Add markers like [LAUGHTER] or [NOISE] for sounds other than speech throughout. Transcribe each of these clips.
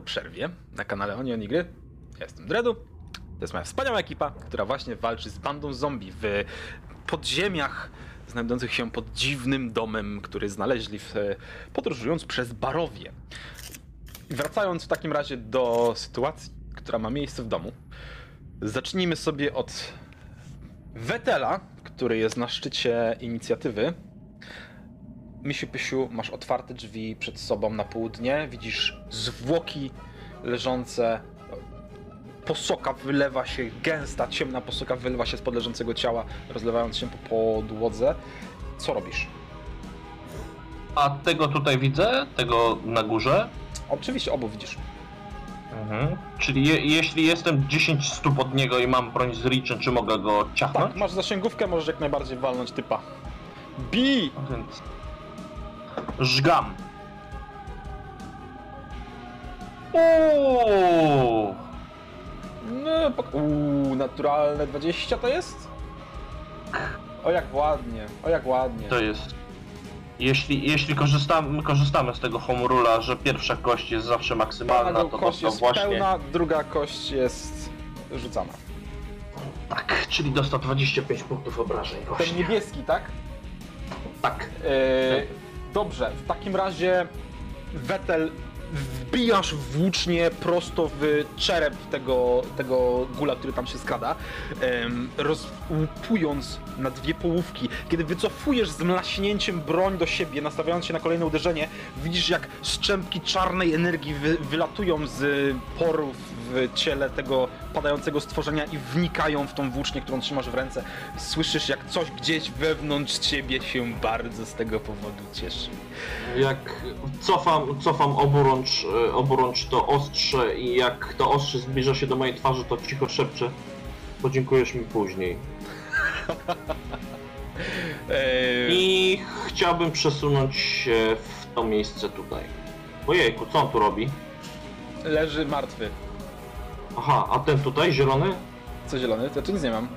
po przerwie na kanale Onion Gry. Ja jestem Dredu. To jest moja wspaniała ekipa, która właśnie walczy z bandą zombie w podziemiach znajdujących się pod dziwnym domem, który znaleźli w, podróżując przez Barowie. Wracając w takim razie do sytuacji, która ma miejsce w domu, zacznijmy sobie od Wetela, który jest na szczycie inicjatywy. Misiu Pysiu, masz otwarte drzwi przed sobą na południe, widzisz zwłoki leżące, posoka wylewa się, gęsta, ciemna posoka wylewa się spod leżącego ciała, rozlewając się po podłodze. Co robisz? A tego tutaj widzę, tego na górze. Oczywiście obu widzisz. Mhm. Czyli je, jeśli jestem 10 stóp od niego i mam broń z Reachem, czy mogę go ciachnąć? Tak, masz zasięgówkę, możesz jak najbardziej walnąć typa. Bi! Więc... Żgam. Uuu, No, pok- Uuu, naturalne 20 to jest? O jak ładnie, o jak ładnie. to jest. Jeśli, jeśli korzystamy, korzystamy z tego home że pierwsza kość jest zawsze maksymalna, Pełna to kość dostał jest właśnie. pełna, druga kość jest rzucana. Tak, czyli dostał 25 punktów obrażeń. Ten Właśnie. niebieski, tak? Tak. Eee, dobrze, w takim razie Wetel wbijasz włócznie prosto w czerep tego, tego gula, który tam się skrada, rozłupując na dwie połówki. Kiedy wycofujesz z mlaśnięciem broń do siebie, nastawiając się na kolejne uderzenie, widzisz jak strzępki czarnej energii wy, wylatują z porów w ciele tego padającego stworzenia i wnikają w tą włócznię, którą trzymasz w ręce. Słyszysz jak coś gdzieś wewnątrz ciebie się bardzo z tego powodu cieszy. Jak cofam, cofam oburącz, e, oburącz to ostrze i jak to ostrze zbliża się do mojej twarzy, to cicho szepczę. Podziękujesz mi później. Eee, [LAUGHS] I chciałbym przesunąć się w to miejsce tutaj. Ojejku, co on tu robi? leży martwy. Aha, a ten tutaj, zielony? Co zielony? To tu nic nie mam.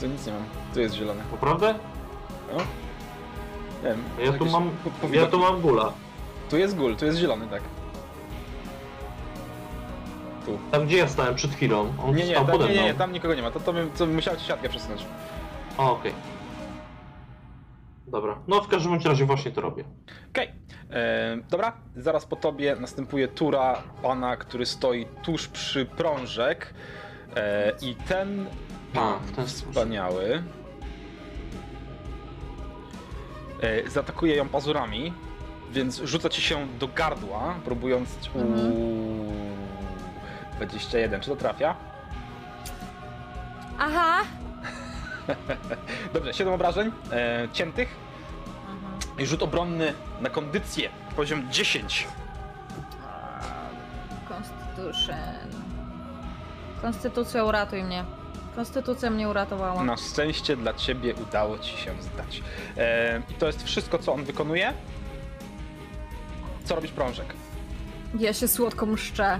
Tu nic nie mam. Tu jest zielony. Naprawdę? No. Nie wiem. Ja tu jakieś mam, po- ja powidoki. tu mam gula. Tu jest gul, tu jest zielony, tak. Tu. Tam gdzie ja stałem przed chwilą, on Nie, nie, stał tam, pode nie, mną. nie, nie, tam nikogo nie ma. To, to bym, to bym musiał ci siatkę przesunąć. O, okej. Dobra, no w każdym bądź razie właśnie to robię. Okej. Dobra, zaraz po tobie następuje tura pana, który stoi tuż przy prążek. E, I ten A, pan w ten wspaniały e, zaatakuje ją pazurami, więc rzuca ci się do gardła, próbując... Mhm. Uuu, 21, czy to trafia? Aha! [LAUGHS] Dobrze, 7 obrażeń e, ciętych Mhm. I rzut obronny na kondycję, poziom 10. Constitution. Konstytucja uratuj mnie. Konstytucja mnie uratowała. Na szczęście dla ciebie udało ci się zdać. E, I to jest wszystko, co on wykonuje. Co robisz prążek? Ja się słodko mszczę.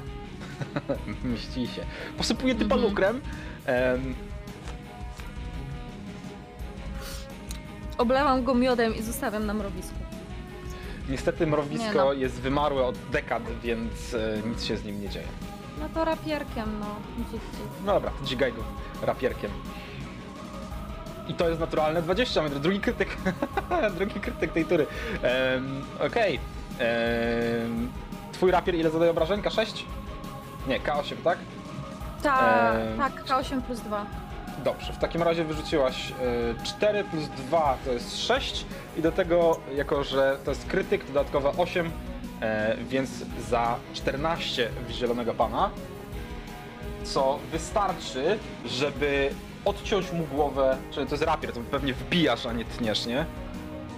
[LAUGHS] Mści się. Posypuje typa Mhm. lukrem. Em, Oblewam go miodem i zostawiam na mrowisku. niestety mrowisko Nie no. jest wymarłe od dekad, więc e, nic się z nim nie dzieje. No to rapierkiem, no. Dzik. No dobra, to dzigaj go rapierkiem. I to jest naturalne 20, mamy drugi krytyk. [LAUGHS] drugi krytyk tej tury. Em, Okej. Em, Twój rapier ile zadaje obrażeń? K6? Nie, K8, tak? Ta, Eee. tak, K8 plus 2. Dobrze, w takim razie wyrzuciłaś y, 4 plus 2 to jest 6 i do tego, jako że to jest krytyk, dodatkowe 8, e, więc za 14 w zielonego pana, co wystarczy, żeby odciąć mu głowę, czyli to jest rapier, to pewnie wbijasz, a nie tniesz, nie?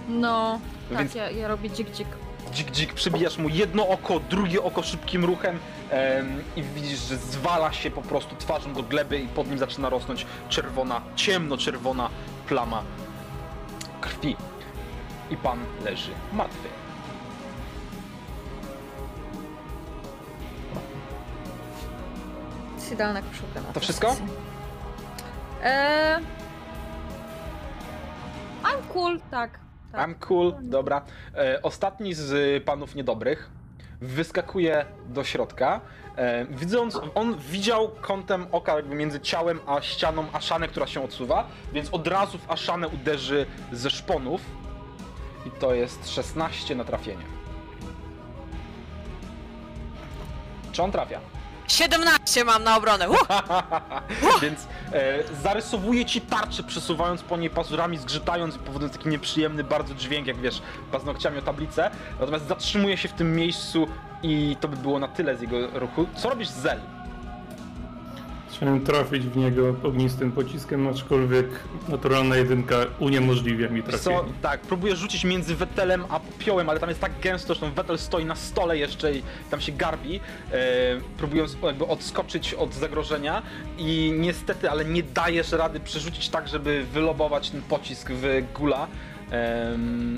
No, tak, Więc- ja, ja robię dzik, dzik. Dzik, dzik, przybijasz mu jedno oko, drugie oko szybkim ruchem em, i widzisz, że zwala się po prostu twarzą do gleby i pod nim zaczyna rosnąć czerwona, ciemno-czerwona plama krwi. I pan leży martwy. Jest idealna koszulka na To wszystko? Eee... I'm cool, tak. Tak. I'm cool, dobra. E, ostatni z panów niedobrych wyskakuje do środka. E, widząc, on widział kątem oka jakby między ciałem a ścianą Aszanę, która się odsuwa, więc od razu w Aszanę uderzy ze szponów. I to jest 16 na trafienie. Czy on trafia? 17 mam na obronę. Uh! [LAUGHS] Więc e, zarysowuje ci tarczę, przesuwając po niej pazurami, zgrzytając i powodując taki nieprzyjemny bardzo dźwięk, jak wiesz, paznokciami o tablicę. Natomiast zatrzymuje się w tym miejscu i to by było na tyle z jego ruchu. Co robisz, Zel? Chciałem trafić w niego ognistym pociskiem, aczkolwiek naturalna jedynka uniemożliwia mi Wiesz Co, trafienie. tak, próbuję rzucić między wetelem a popiołem, ale tam jest tak gęsto, że ten wetel stoi na stole jeszcze i tam się garbi, e, próbując jakby odskoczyć od zagrożenia i niestety, ale nie dajesz rady przerzucić tak, żeby wylobować ten pocisk w gula.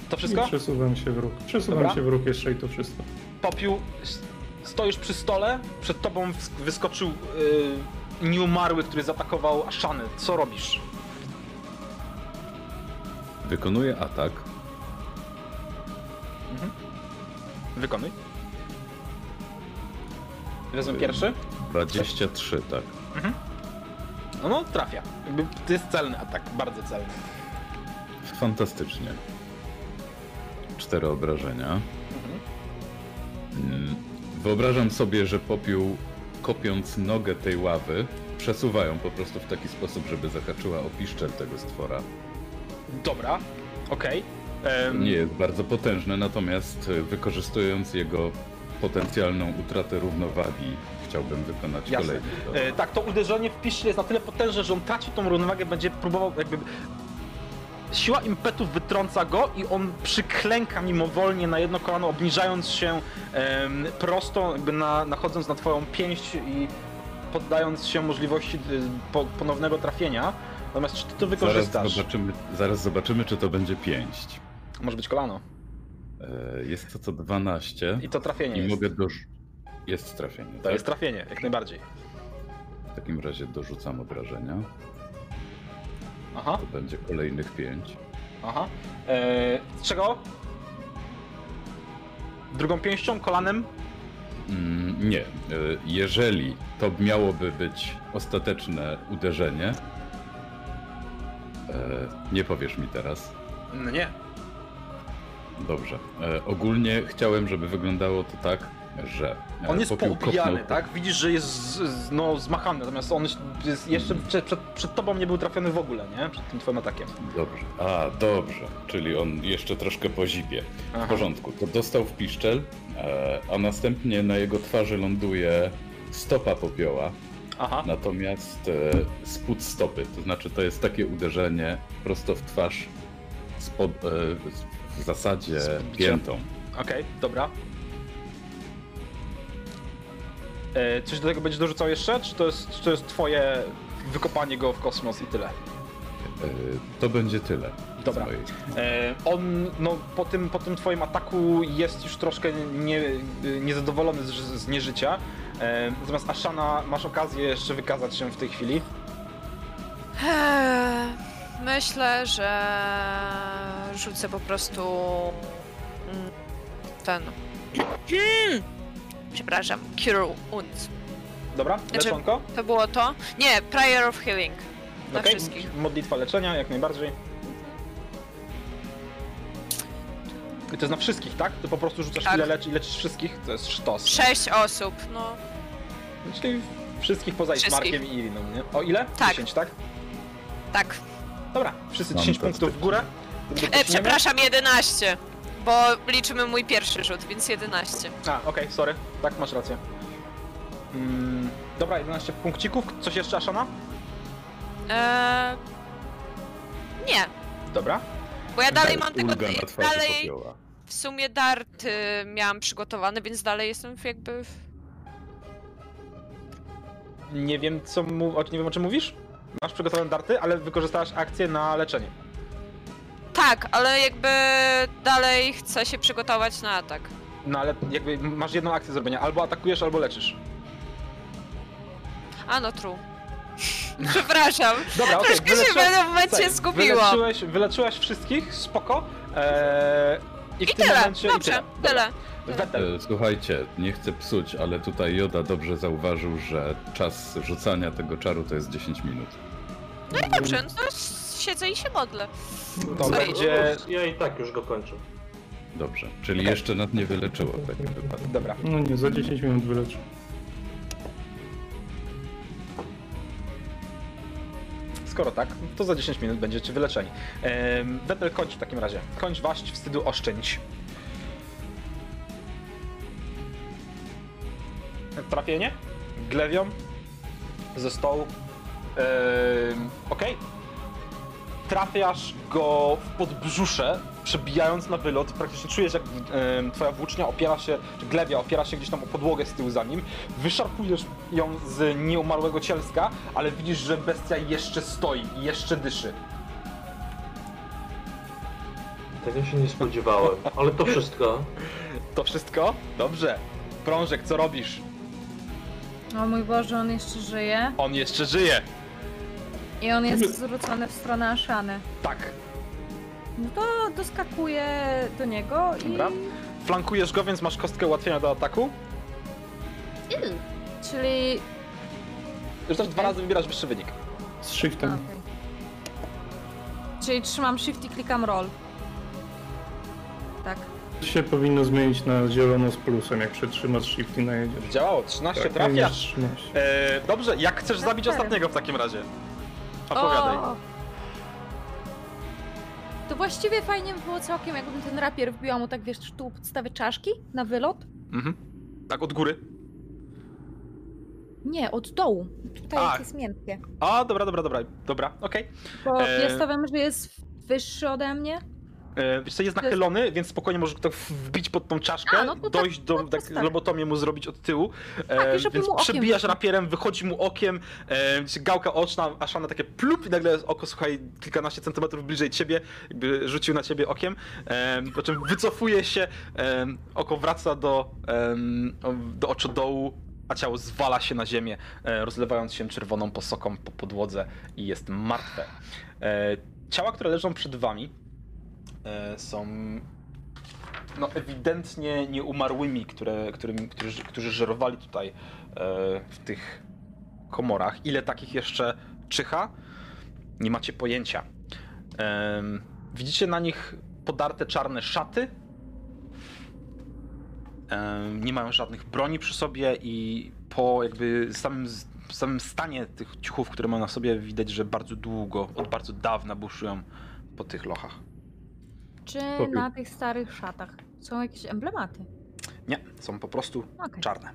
To I wszystko? przesuwam się w róg. Przesuwam Dobra. się w róg jeszcze i to wszystko. Popiół, stoisz przy stole, przed tobą wyskoczył y, nieumarły, który zaatakował Ashany. Co robisz? Wykonuje atak. Wykonuj. Wezmę pierwszy. 23, tak. No, no, trafia. Jakby to jest celny atak, bardzo celny. Fantastycznie. Cztery obrażenia. Mm, Wyobrażam sobie, że popiół, kopiąc nogę tej ławy, przesuwają po prostu w taki sposób, żeby zahaczyła o piszczel tego stwora. Dobra, okej. Em, Nie jest bardzo potężny, natomiast y, wykorzystując jego potencjalną utratę równowagi, chciałbym wykonać Jasne. kolejny. E, tak, to uderzenie w piszczel jest na tyle potężne, że on traci tą równowagę, będzie próbował jakby... Siła impetu wytrąca go i on przyklęka mimowolnie na jedno kolano, obniżając się em, prosto, jakby na, nachodząc na twoją pięść i poddając się możliwości y, po, ponownego trafienia. Natomiast czy ty to Zaraz wykorzystasz? zobaczymy, zaraz zobaczymy, czy to będzie pięść. Może być kolano. E, Jest to co 12 I to trafienie i jest. mogę dorz... Jest trafienie, To tak? jest trafienie, jak najbardziej. W takim razie dorzucam obrażenia. Aha, To będzie kolejnych 5. aha. Eee, z czego? Drugą pięścią, kolanem? Mm, nie. E, Jeżeli to miałoby być ostateczne uderzenie, e, nie powiesz mi teraz. No nie. Dobrze. E, Ogólnie chciałem, żeby wyglądało to tak, że On jest popiół poubijany, kopnął- tak? Widzisz, że jest z, no, zmachany, natomiast on jest jeszcze przed, przed, przed tobą nie był trafiony w ogóle, nie? Przed tym twoim atakiem. Dobrze. A, dobrze. Czyli on jeszcze troszkę po zipie. W porządku. To dostał w piszczel, e, a następnie na jego twarzy ląduje stopa popioła, Aha, natomiast e, spód stopy. To znaczy to jest takie uderzenie prosto w twarz spod, e, w zasadzie piętą. okej, dobra. Coś do tego będziesz dorzucał jeszcze? Czy to, jest, czy to jest twoje wykopanie go w kosmos i tyle? E, to będzie tyle. Dobra. mojej- E, on no, po, tym, po tym twoim ataku jest już troszkę nie, niezadowolony z, z nieżycia. E, natomiast Ashana masz okazję jeszcze wykazać się w tej chwili. Myślę, że rzucę po prostu mm, ten. Przepraszam, Cure Wounds. Dobra, Znaczy- leczonko. To było to? Nie, Prayer of Healing. Na Okej, wszystkich. Modlitwa leczenia, jak najbardziej. I to jest na wszystkich, tak? Ty po prostu rzucasz Tak. ile lecz i leczysz wszystkich? To jest sztos. Sześć osób, no. Czyli wszystkich poza. Ismarkiem i Iriną, nie? O ile? Tak. 10, tak? Tak. Dobra, wszyscy Mam 10 to punktów w górę. E, przepraszam, 11. Bo liczymy mój pierwszy rzut, więc 11. A, okej, sorry. Tak, masz rację. Mm, dobra, 11 punkcików. Coś jeszcze, Ashana? Eee... Nie, Dobra. bo ja dalej mam tego. Ulga na twarzy Dalej popioła. w sumie dart y, miałam przygotowany, więc dalej jestem w jakby. w- Nie wiem, co mu... o- nie wiem, o czym mówisz. Masz przygotowane darty, ale wykorzystałaś akcję na leczenie. Tak, ale jakby dalej chcę się przygotować na atak. No ale jakby masz jedną akcję zrobienia. Albo atakujesz, albo leczysz. A no true. [LAUGHS] Przepraszam. Dobra, okej. Troszkę się w pewnym momencie słuchaj, zgubiłam. Wyleczyłeś, wyleczyłaś wszystkich, spoko. Eee, I w I tym tyle, momencie... dobrze, i tyle. Dobra. tyle. Wetel. E, Słuchajcie, nie chcę psuć, ale tutaj Joda dobrze zauważył, że czas rzucania tego czaru to jest 10 minut. Dobrze, no to siedzę i się modlę. To Sorry. będzie... Ja i tak już go kończę. Dobrze, czyli jeszcze nas nie wyleczyło w takim wypadku. Dobra. No nie, za 10 minut wyleczę. Skoro tak, to za 10 minut będziecie wyleczeni. Ehm, Wetel, kończ w takim razie. Kończ waść, wstydu oszczędź. Trafienie? Glewią? Ze stołu? Ehm, Okej. Trafiasz go w podbrzusze, przebijając na wylot. Praktycznie czujesz, jak twoja włócznia opiera się, czy glewia opiera się gdzieś tam o podłogę z tyłu za nim. Wyszarpujesz ją z nieumarłego cielska, ale widzisz, że bestia jeszcze stoi i jeszcze dyszy. Tego się nie spodziewałem, ale to wszystko. To wszystko? Dobrze. Prążek, co robisz? O mój Boże, on jeszcze żyje. On jeszcze żyje. I on jest zwrócony w stronę Ashany. Tak. No to doskakuję do niego i... Dobra. Flankujesz go, więc masz kostkę ułatwienia do ataku. Czyli... Już też dwa razy wybierasz wyższy wynik. Z shiftem. okej. Czyli trzymam shift i klikam roll. Tak. się powinno zmienić na zielono z plusem, jak przytrzymasz shift i najedziesz. Działało, 13 Tak, trafia. minus 13. E, dobrze, jak chcesz zabić cztery. ostatniego w takim razie? Opowiadaj. O! To właściwie fajnie by było całkiem, jakbym ten rapier wbiła mu tak, wiesz, tu u podstawy czaszki na wylot. Mhm. Tak, od góry. Nie, od dołu. Tutaj A. jak jest miękkie. A, dobra, dobra, dobra, dobra, okej. Bo E. ja stawiam, że jest wyższy ode mnie. E, Wiesz co, jest nachylony, więc spokojnie możesz to wbić pod tą czaszkę, A, no to tak, dojść do no to tak, tak. lobotomię mu zrobić od tyłu. E, Tak, żeby więc okiem przebijasz wyszło. rapierem, wychodzi mu okiem, e, gałka oczna, Ashana takie plup i nagle oko, słuchaj, kilkanaście centymetrów bliżej ciebie, jakby rzucił na ciebie okiem, e, po czym wycofuje się, e, oko wraca do, e, do oczodołu, a ciało zwala się na ziemię, e, rozlewając się czerwoną posoką po podłodze i jest martwe. E, ciała, które leżą przed wami, e, są no, ewidentnie nieumarłymi, które, którymi, którzy, którzy żerowali tutaj e, w tych komorach. Ile takich jeszcze czyha? Nie macie pojęcia. Widzicie na nich podarte czarne szaty. Nie mają żadnych broni przy sobie i po jakby samym, samym stanie tych ciuchów, które mają na sobie, widać, że bardzo długo, od bardzo dawna buszują po tych lochach. Czy Popiół. na tych starych szatach są jakieś emblematy? Nie, są po prostu Okej, czarne.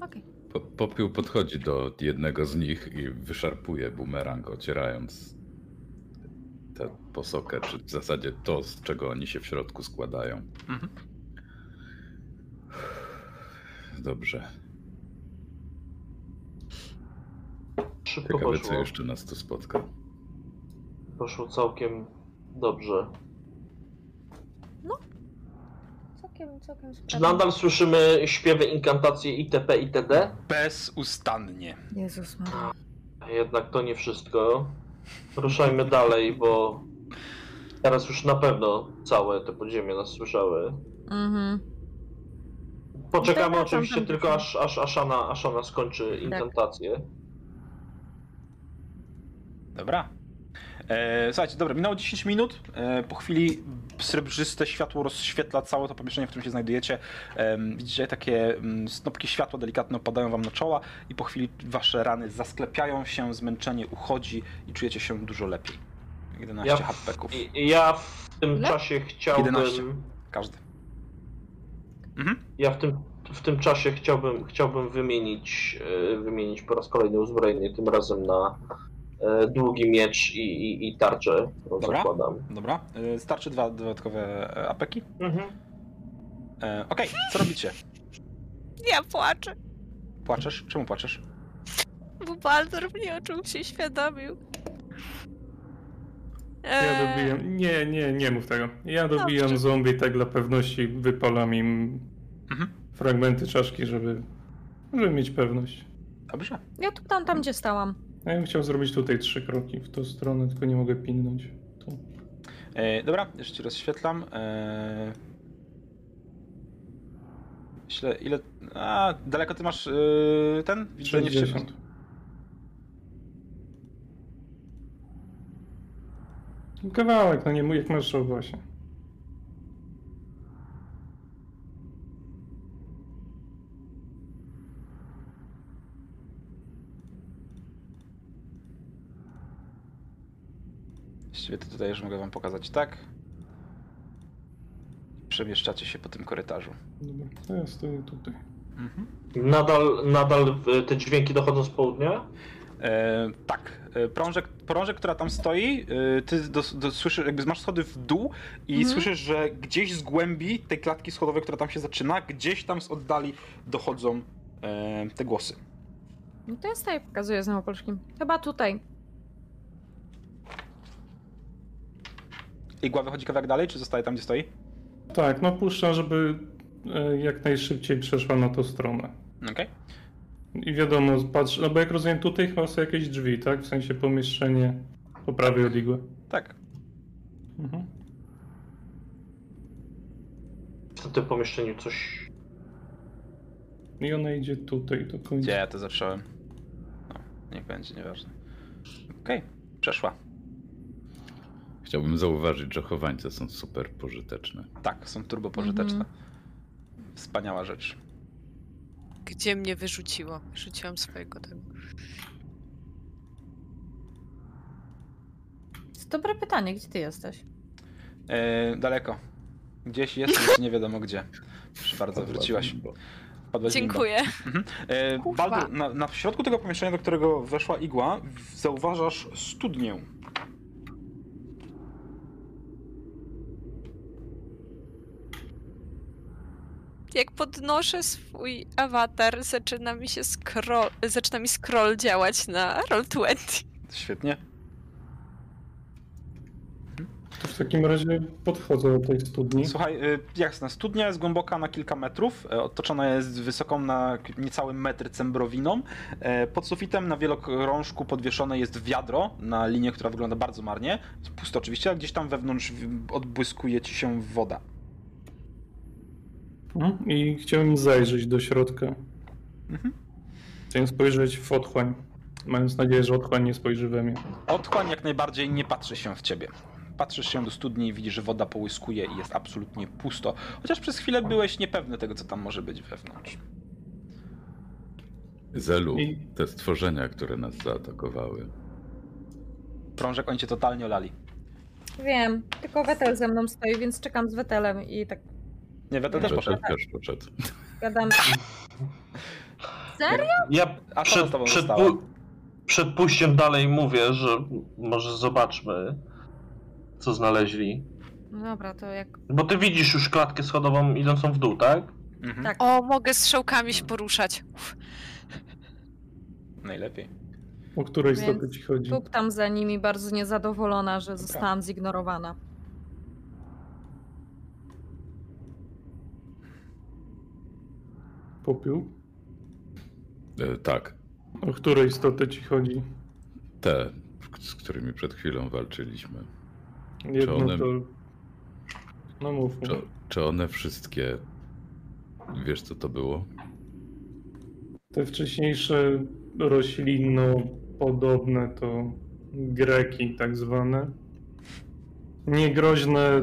okej. Po, popiół podchodzi do jednego z nich i wyszarpuje bumerang, ocierając tę posokę, czy w zasadzie to, z czego oni się w środku składają. Mhm. Dobrze. Szybko Ciekawe, co jeszcze nas tu spotka. Poszło całkiem dobrze. Całkiem, całkiem Czy sprawnie. nadal słyszymy śpiewy, inkantacje itp. itd.? Bezustannie. Jezus Maria. Jednak to nie wszystko. Ruszajmy dalej, bo teraz już na pewno całe te podziemie nas słyszały. Mhm. Poczekamy Dobra, oczywiście tylko aż, aż Ashana, Ashana skończy inkantację. Dobra. E, słuchajcie, dobra, minęło 10 minut. E, po chwili srebrzyste światło rozświetla całe to pomieszczenie, w którym się znajdujecie. Widzicie takie mm, snopki światła delikatne opadają wam na czoła i po chwili wasze rany zasklepiają się, zmęczenie uchodzi i czujecie się dużo lepiej. 11 Ja, ja w tym Ile? czasie chciałbym. 11. Każdy. Mhm. Ja w tym, w tym czasie chciałbym, chciałbym wymienić, e, wymienić po raz kolejny uzbrojenie, tym razem na długi miecz i, i, i tarczę, Dobra. zakładam. Dobra. E, starczy dwa dodatkowe e, apeki. Mhm. E, Okej, co robicie? Ja płaczę, Płaczesz? Czemu płaczesz? bo Baldur mnie o czymś się świadomił. Ja dobijam. Nie, nie, nie mów tego. Ja dobijam Dobrze. zombie tak dla pewności, wypalam im Mhm. fragmenty czaszki, żeby, żeby mieć pewność. Dobrze. Ja tu tam, tam gdzie stałam. Ja bym chciał zrobić tutaj trzy kroki w tą stronę, tylko nie mogę pilnąć. Tu. E, dobra, jeszcze ci rozświetlam. E... Myślę, ile... A, daleko ty masz yy, ten? Widzenie w ciemności. 60. Kawałek, no nie mój, jak masz właśnie. Właściwie to tutaj już mogę wam pokazać tak. Przemieszczacie się po tym korytarzu. Dobra, to ja stoję tutaj. Mhm. Nadal, nadal y, te dźwięki dochodzą z południa? E, tak, e, prążek, prążek, która tam stoi, e, ty do, do, słyszysz, jakby masz schody w dół i Mhm. słyszysz, że gdzieś z głębi tej klatki schodowej, która tam się zaczyna, gdzieś tam z oddali dochodzą e, te głosy. No to ja stoję, pokazuję znowu polskim. Chyba tutaj. Igła wychodzi kawałek dalej, czy zostaje tam, gdzie stoi? Tak, no puszczam, żeby e, jak najszybciej przeszła na tą stronę. Okej. I wiadomo, patrz, no bo jak rozumiem, tutaj chyba są jakieś drzwi, tak? W sensie pomieszczenie po prawej od igły. Tak. Mhm. W tym pomieszczeniu coś... I ona idzie tutaj do końca. Gdzie ja to zacząłem? No, niech będzie, nieważne. Okej, przeszła. Chciałbym zauważyć, że chowańce są super pożyteczne. Tak, są turbo pożyteczne. Mhm. Wspaniała rzecz. Gdzie mnie wyrzuciło? Wyrzuciłam swojego tego. Dobre pytanie, gdzie ty jesteś? E, daleko. Gdzieś jest, nie wiadomo gdzie. Proszę bardzo, wróciłaś. Dziękuję. Mhm. E. Baldur, na, na w środku tego pomieszczenia, do którego weszła igła, zauważasz studnię. Jak podnoszę swój awatar, zaczyna mi się scroll, zaczyna mi scroll działać na Roll20. Świetnie. To w takim razie podchodzę do tej studni. Słuchaj, y, jasna, studnia jest głęboka na kilka metrów, e, otoczona jest wysoką na niecały metr cembrowiną. E, Pod sufitem na wielokrążku podwieszone jest wiadro na linię, która wygląda bardzo marnie. Pusto oczywiście, a gdzieś tam wewnątrz odbłyskuje ci się woda. Mhm. I chciałem zajrzeć do środka. Mhm. Chciałem spojrzeć w otchłań. Mając nadzieję, że otchłań nie spojrzy we mnie. Otchłań jak najbardziej nie patrzy się w ciebie. Patrzysz się do studni i widzisz, że woda połyskuje i jest absolutnie pusto. Chociaż przez chwilę byłeś niepewny tego, co tam może być wewnątrz. Zelu, I- te stworzenia, które nas zaatakowały. Prążek, oni cię totalnie olali. Wiem, tylko Wetel ze mną stoi, więc czekam z Wetelem i tak Nie, Wetel też poszedł. Też poszedł. gadam. Serio? Ja A co z przed, tobą przed, zostało? pu- przed pójściem dalej mówię, że może zobaczmy, co znaleźli. No dobra, to jak... Bo ty widzisz już klatkę schodową idącą w dół, tak? Mhm. Tak. O, mogę strzałkami się poruszać. Najlepiej. O której Więc ci chodzi? Tuptam za nimi, bardzo niezadowolona, że zostałam zignorowana. Popiół? E, tak, O której istoty ci chodzi? te, z którymi przed chwilą walczyliśmy. Jedno one- to... No mów. Czy, czy one wszystkie. Wiesz, co to było? Te wcześniejsze roślinno-podobne to greki tak zwane. Niegroźne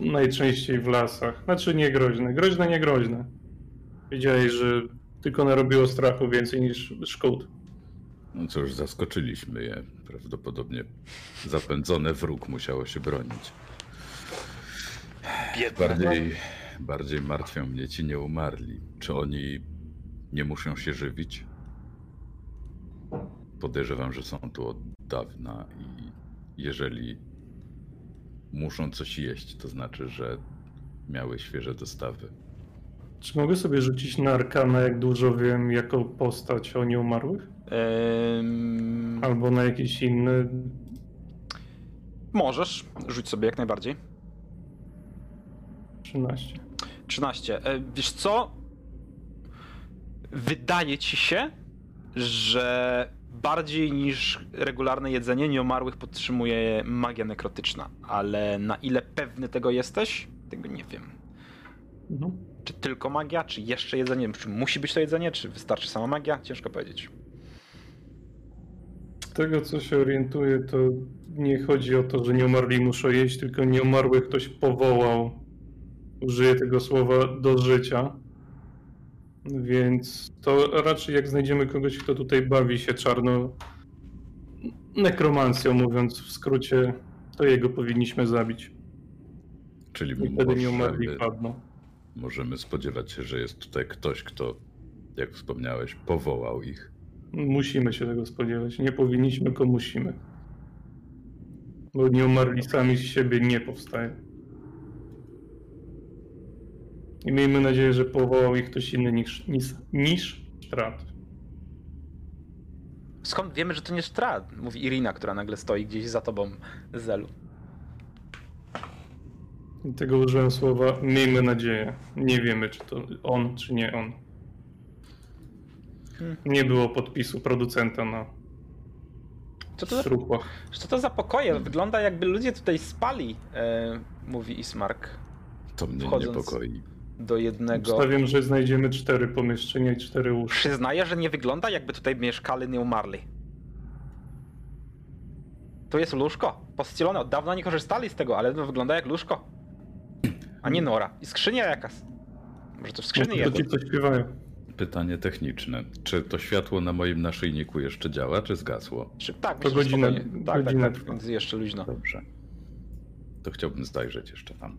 najczęściej w lasach. Znaczy niegroźne. Groźne, niegroźne. Wiedziałeś, że tylko narobiło strachu więcej niż szkód. No cóż, zaskoczyliśmy je. Prawdopodobnie zapędzone wróg musiało się bronić. Biedne. Bardziej, bardziej martwią mnie ci nie umarli. Czy oni nie muszą się żywić? Podejrzewam, że są tu od dawna i jeżeli muszą coś jeść, to znaczy, że miały świeże dostawy. Czy mogę sobie rzucić na arkana, jak dużo wiem, jako postać o nieumarłych? Ym, Albo na jakiś inny? możesz, rzuć sobie jak najbardziej. 13. 13. E, Wiesz co? Wydaje ci się, że bardziej niż regularne jedzenie nieomarłych podtrzymuje magia nekrotyczna, ale na ile pewny tego jesteś, tego nie wiem. Mhm. Czy tylko magia, czy jeszcze jedzenie? Czy musi być to jedzenie, czy wystarczy sama magia? Ciężko powiedzieć. Z tego co się orientuję, to nie chodzi o to, że nieumarli muszą jeść, tylko nieumarły ktoś powołał, użyję tego słowa, do życia. Więc to raczej jak znajdziemy kogoś, kto tutaj bawi się czarno nekromancją, mówiąc w skrócie, to jego powinniśmy zabić. Czyli I wtedy nieumarli możemy, padną. Możemy spodziewać się, że jest tutaj ktoś, kto, jak wspomniałeś, powołał ich. Musimy się tego spodziewać. Nie powinniśmy, tylko musimy. Bo nieumarli sami z siebie nie powstają. I miejmy nadzieję, że powołał ich ktoś inny niż, niż, niż Strat. Skąd wiemy, że to nie Strad? Mówi Irina, która nagle stoi gdzieś za tobą, Zelu. I tego użyłem słowa miejmy nadzieję. Nie wiemy, czy to on, czy nie on. Hmm. Nie było podpisu producenta na Co to, za, co to za pokoje? Wygląda jakby ludzie tutaj spali, e, mówi Ismark. To mnie niepokoi. Do jednego... Stawiam, że znajdziemy cztery pomieszczenia i cztery łóżka. Przyznaję, że nie wygląda jakby tutaj mieszkali nieumarli. To jest łóżko, pościelone. Od dawna nie korzystali z tego, ale to wygląda jak łóżko. A nie nora. I skrzynia jakaś. Może to w skrzyni No, to jest. ci, co śpiewają. Pytanie techniczne. Czy to światło na moim naszyjniku jeszcze działa, czy zgasło? Czy, tak, To godzinę-. Tak, tak, godzinę tak, trwa. więc jeszcze luźno. Dobrze. To chciałbym zajrzeć jeszcze tam.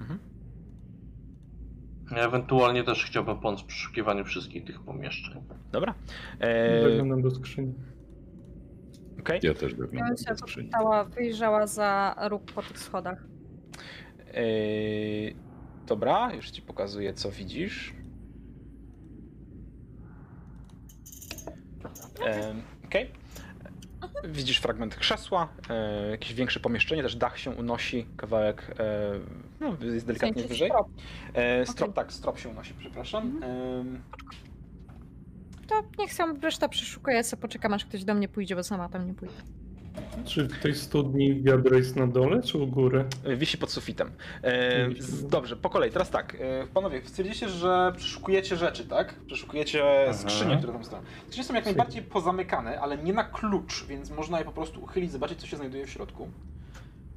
Mhm. Ja ewentualnie też chciałbym pomóc w przeszukiwaniu wszystkich tych pomieszczeń. Dobra. Eee, Zaglądam do skrzyni. Okej. Ja też Ja wyglądam bym się wyjrzała za róg po tych schodach. Eee, dobra, już ci pokazuję, co widzisz. Em, Okej. Widzisz fragment krzesła, e, jakieś większe pomieszczenie, też dach się unosi, kawałek, e, no, jest delikatnie wyżej. strop. E, strop, tak, strop się unosi, przepraszam. To niech sam reszta przeszukuje, co poczekam, aż ktoś do mnie pójdzie, bo sama tam nie pójdę. Czy w tej studni wiadro jest na dole, czy u góry? E, Wisi pod sufitem. E, dobrze, po kolei. Teraz tak. E, panowie, stwierdziliście, że przeszukujecie rzeczy, tak? Przeszukujecie skrzynie, które tam stoją. Skrzynie są jak najbardziej pozamykane, ale nie na klucz, więc można je po prostu uchylić, zobaczyć, co się znajduje w środku.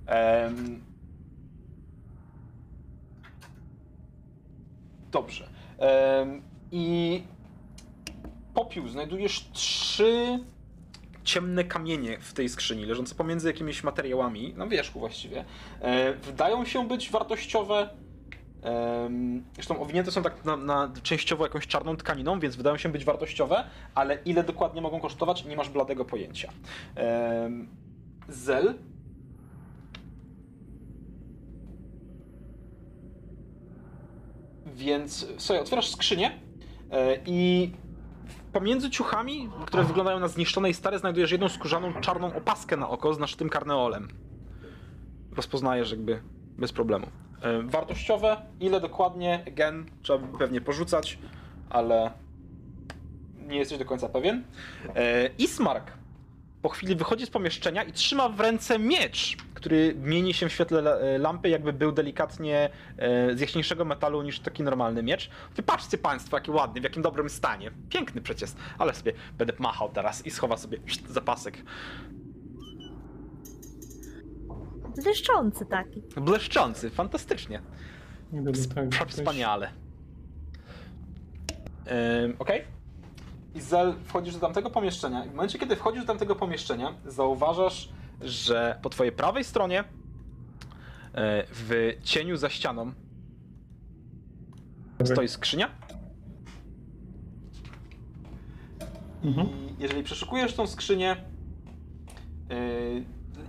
Em, Dobrze. I popiół. Znajdujesz trzy ciemne kamienie w tej skrzyni, leżące pomiędzy jakimiś materiałami, na wierzchu właściwie. E, wydają się być wartościowe. Zresztą owinięte są tak na, na częściowo jakąś czarną tkaniną, więc wydają się być wartościowe, ale ile dokładnie mogą kosztować, nie masz bladego pojęcia. Zel. Więc sobie otwierasz skrzynię e, i pomiędzy ciuchami, które wyglądają na zniszczone i stare, znajdujesz jedną skórzaną czarną opaskę na oko z naszytym karneolem. Rozpoznajesz jakby bez problemu. E, Wartościowe, ile dokładnie, gen, trzeba by pewnie porzucać, ale nie jesteś do końca pewien. E, Ismark po chwili wychodzi z pomieszczenia i trzyma w ręce miecz, który mieni się w świetle e, lampy, jakby był delikatnie e, z jaśniejszego metalu niż taki normalny miecz. Wypatrzcie państwo, jaki ładny, w jakim dobrym stanie. Piękny przecież, ale sobie będę machał teraz i schowa sobie zapasek. Błyszczący taki. Błyszczący, fantastycznie. Nie będę tak. Wspaniale. Ym, Okej. I wchodzisz do tamtego pomieszczenia. I w momencie, kiedy wchodzisz do tamtego pomieszczenia, zauważasz, że po twojej prawej stronie, e, w cieniu za ścianą, stoi skrzynia. Mhm. I jeżeli przeszukujesz tą skrzynię, yy,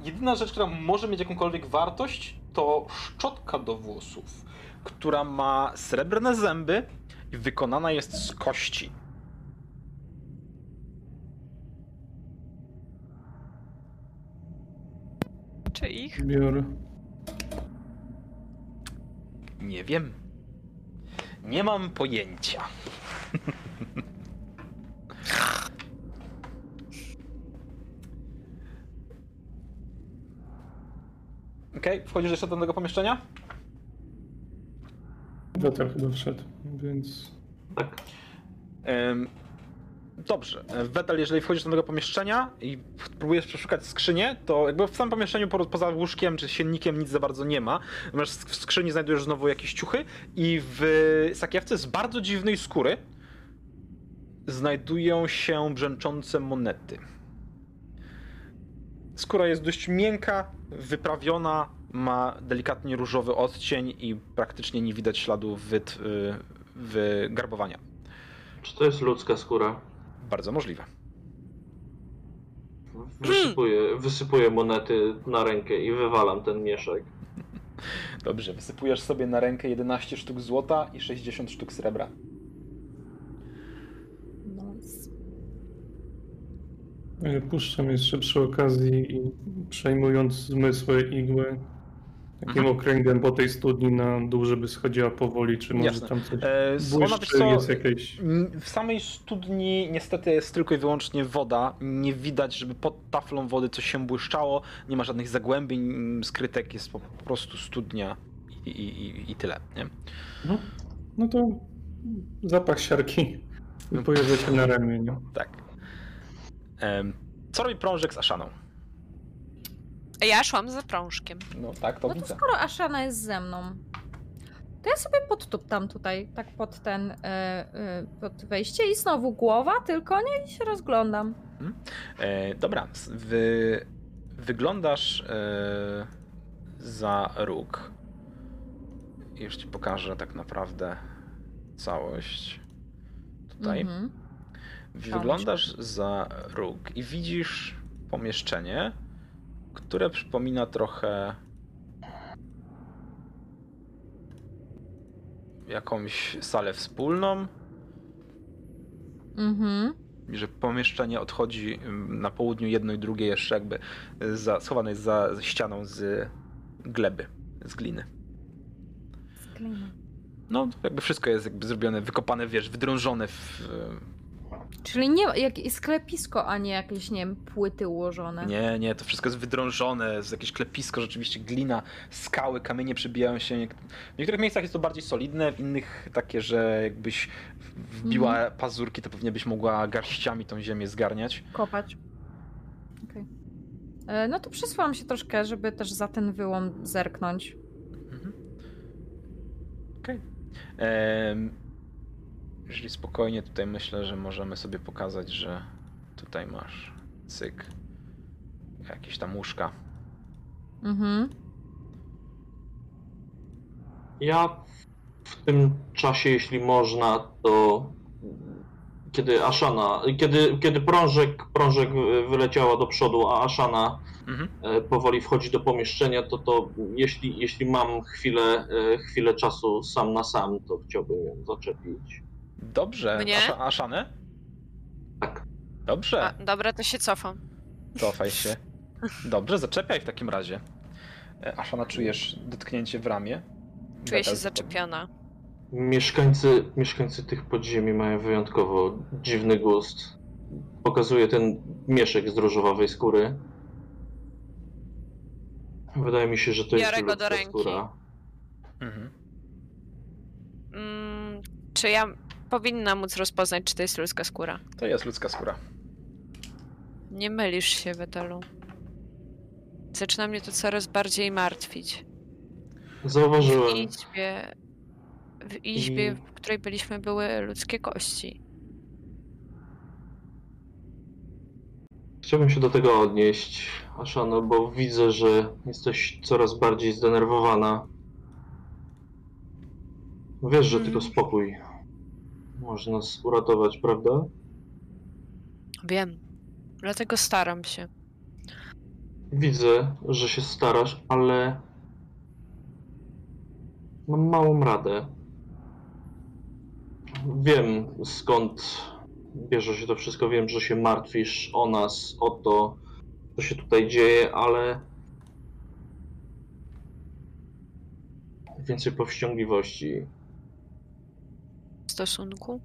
jedyna rzecz, która może mieć jakąkolwiek wartość, to szczotka do włosów, która ma srebrne zęby i wykonana jest z kości. Ich? Biorę. Nie wiem. Nie mam pojęcia. [LAUGHS] Okej, wchodzisz jeszcze do tego pomieszczenia? Wetel chyba wszedł, więc... Tak. Dobrze. E, Wetel, jeżeli wchodzisz do tego pomieszczenia i próbujesz przeszukać skrzynię, to jakby w samym pomieszczeniu po- poza łóżkiem czy siennikiem nic za bardzo nie ma. Natomiast w skrzyni znajdujesz znowu jakieś ciuchy i w sakiewce z bardzo dziwnej skóry znajdują się brzęczące monety. Skóra jest dość miękka, wyprawiona, ma delikatnie różowy odcień i praktycznie nie widać śladu wyt, y, wygarbowania. Czy to jest ludzka skóra? Bardzo możliwe. Wysypuję, wysypuję monety na rękę i wywalam ten mieszek. [LAUGHS] Dobrze, wysypujesz sobie na rękę 11 sztuk złota i 60 sztuk srebra. Nice. Ja Puszczam jeszcze przy okazji i przejmując zmysły igły takim Mhm. okręgiem po tej studni na dół, żeby schodziła powoli, czy może Jasne. tam coś E, ona, co, jest jakieś... w samej studni niestety jest tylko i wyłącznie woda. Nie widać, żeby pod taflą wody coś się błyszczało. Nie ma żadnych zagłębień skrytek, jest po prostu studnia i, i, i, tyle. Nie? No, no to zapach siarki pojawia się na ramieniu. Tak. Co robi prążek z Aszaną? Ja szłam za prążkiem. No tak, to No to widzę. skoro Ashana jest ze mną, to ja sobie podtuptam tutaj, tak pod ten, e, e, pod wejście i znowu głowa, tylko nie i się rozglądam. E, dobra, wy, wyglądasz e, za róg. Już ci pokażę tak naprawdę całość. Tutaj. Mhm. Wyglądasz za róg i widzisz pomieszczenie, które przypomina trochę jakąś salę wspólną. Mhm. i że pomieszczenie odchodzi ym, na południu jedno i drugie jeszcze jakby za, schowane jest za ścianą z gleby, z gliny. Sklejmy. No, jakby wszystko jest jakby zrobione, wykopane, wiesz, wydrążone w... Czyli nie jak sklepisko, a nie jakieś, nie wiem, płyty ułożone. Nie, nie, to wszystko jest wydrążone, jest jakieś klepisko, rzeczywiście glina, skały, kamienie przebijają się. W niektórych miejscach jest to bardziej solidne, w innych takie, że jakbyś wbiła pazurki, to pewnie byś mogła garściami tą ziemię zgarniać. Kopać. Okej. E, No to przesuwam się troszkę, żeby też za ten wyłom zerknąć. Mhm. Okej. Em, Jeżeli spokojnie tutaj myślę, że możemy sobie pokazać, że tutaj masz cyk, jakieś tam łóżka. Mhm. Ja w tym czasie, jeśli można, to kiedy Ashana, kiedy, kiedy prążek, prążek wyleciała do przodu, a Ashana Mhm. e, powoli wchodzi do pomieszczenia, to, to jeśli, jeśli mam chwilę, e, chwilę czasu sam na sam, to chciałbym ją zaczepić. Dobrze. Mnie? Asza, Aszanę? Tak. Dobrze. A, dobra, to się cofam. Cofaj się. [LAUGHS] Dobrze, zaczepiaj w takim razie. E, Aszana, czujesz dotknięcie w ramię. Czuję się zaczepiona. Mieszkańcy, mieszkańcy tych podziemi mają wyjątkowo dziwny gust. Pokazuje ten mieszek z różowawej skóry. Wydaje mi się, że to jest Biorę go do ręki. skóra. Mhm. Mm, czy ja powinna móc rozpoznać, czy to jest ludzka skóra? To jest ludzka skóra. Nie mylisz się, Wetelu. Zaczyna mnie to coraz bardziej martwić. W Zauważyłem. izbie, w izbie, I- w której byliśmy, były ludzkie kości. Chciałbym się do tego odnieść, Ashano, bo widzę, że jesteś coraz bardziej zdenerwowana. Wiesz, że Mhm. tylko spokój może nas uratować, prawda? Wiem. Dlatego staram się. Widzę, że się starasz, ale mam małą radę. Wiem skąd bierze się to wszystko, wiem, że się martwisz o nas, o to, co się tutaj dzieje, ale więcej powściągliwości. Stosunku.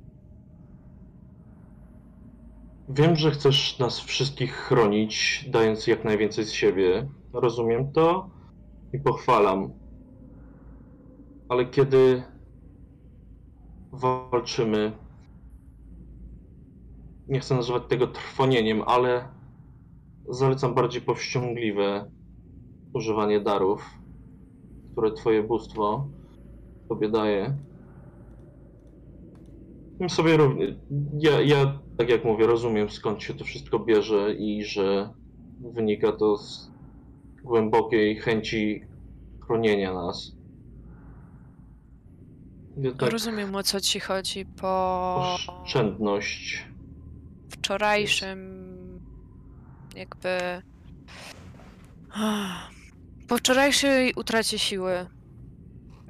Wiem, że chcesz nas wszystkich chronić, dając jak najwięcej z siebie. Rozumiem to i pochwalam. Ale kiedy walczymy. Nie chcę nazywać tego trwonieniem, ale zalecam bardziej powściągliwe używanie darów, które twoje bóstwo tobie daje. Tym sobie równie. Ja, ja, tak jak mówię, rozumiem skąd się to wszystko bierze i że wynika to z głębokiej chęci chronienia nas. Jednak Rozumiem o co ci chodzi po oszczędność. wczorajszym jakby po wczorajszej utracie siły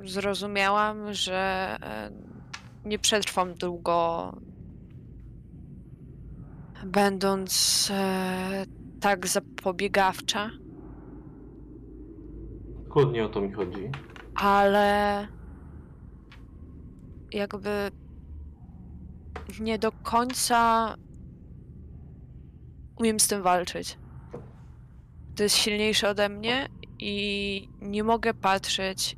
zrozumiałam, że e, nie przetrwam długo będąc e, tak zapobiegawcza, Dokładnie o to mi chodzi. ale jakby nie do końca umiem z tym walczyć. To jest silniejsze ode mnie i nie mogę patrzeć.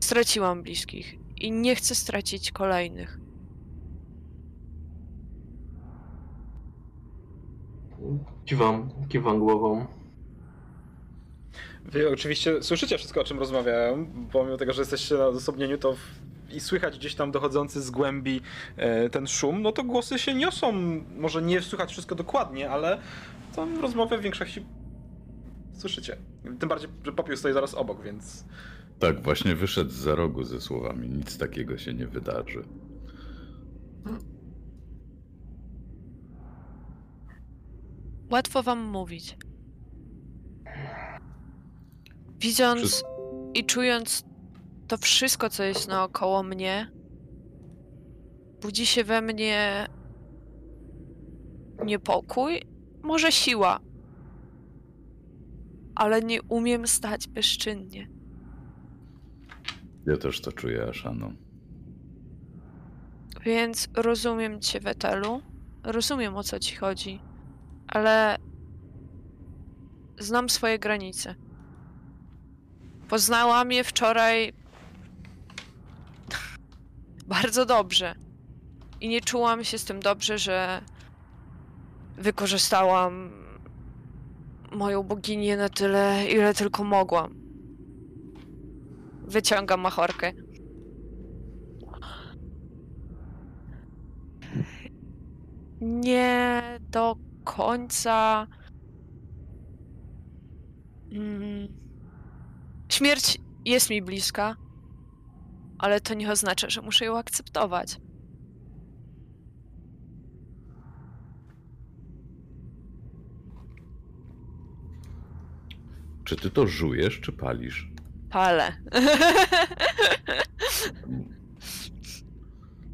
Straciłam bliskich i nie chcę stracić kolejnych. Kiwam, kiwam głową. Wy oczywiście słyszycie wszystko, o czym rozmawiają, pomimo tego, że jesteście na odosobnieniu, to w... i słychać gdzieś tam dochodzący z głębi e, ten szum, no to głosy się niosą. Może nie słychać wszystko dokładnie, ale tam rozmowę w większości słyszycie. Tym bardziej, że popiół stoi zaraz obok, więc Tak, właśnie wyszedł za rogu ze słowami. Nic takiego się nie wydarzy. Łatwo wam mówić. Widząc Wszys- i czując to wszystko, co jest naokoło mnie, budzi się we mnie niepokój, może siła, ale nie umiem stać bezczynnie. Ja też to czuję, Ashano. Więc rozumiem cię, Wetelu. Rozumiem o co ci chodzi, ale znam swoje granice. Poznałam je wczoraj [LAUGHS] bardzo dobrze. I nie czułam się z tym dobrze, że wykorzystałam moją boginię na tyle, ile tylko mogłam. Wyciągam machorkę. nie do końca. Mm. Śmierć jest mi bliska, ale to nie oznacza, że muszę ją akceptować. Czy ty to żujesz, czy palisz? Palę.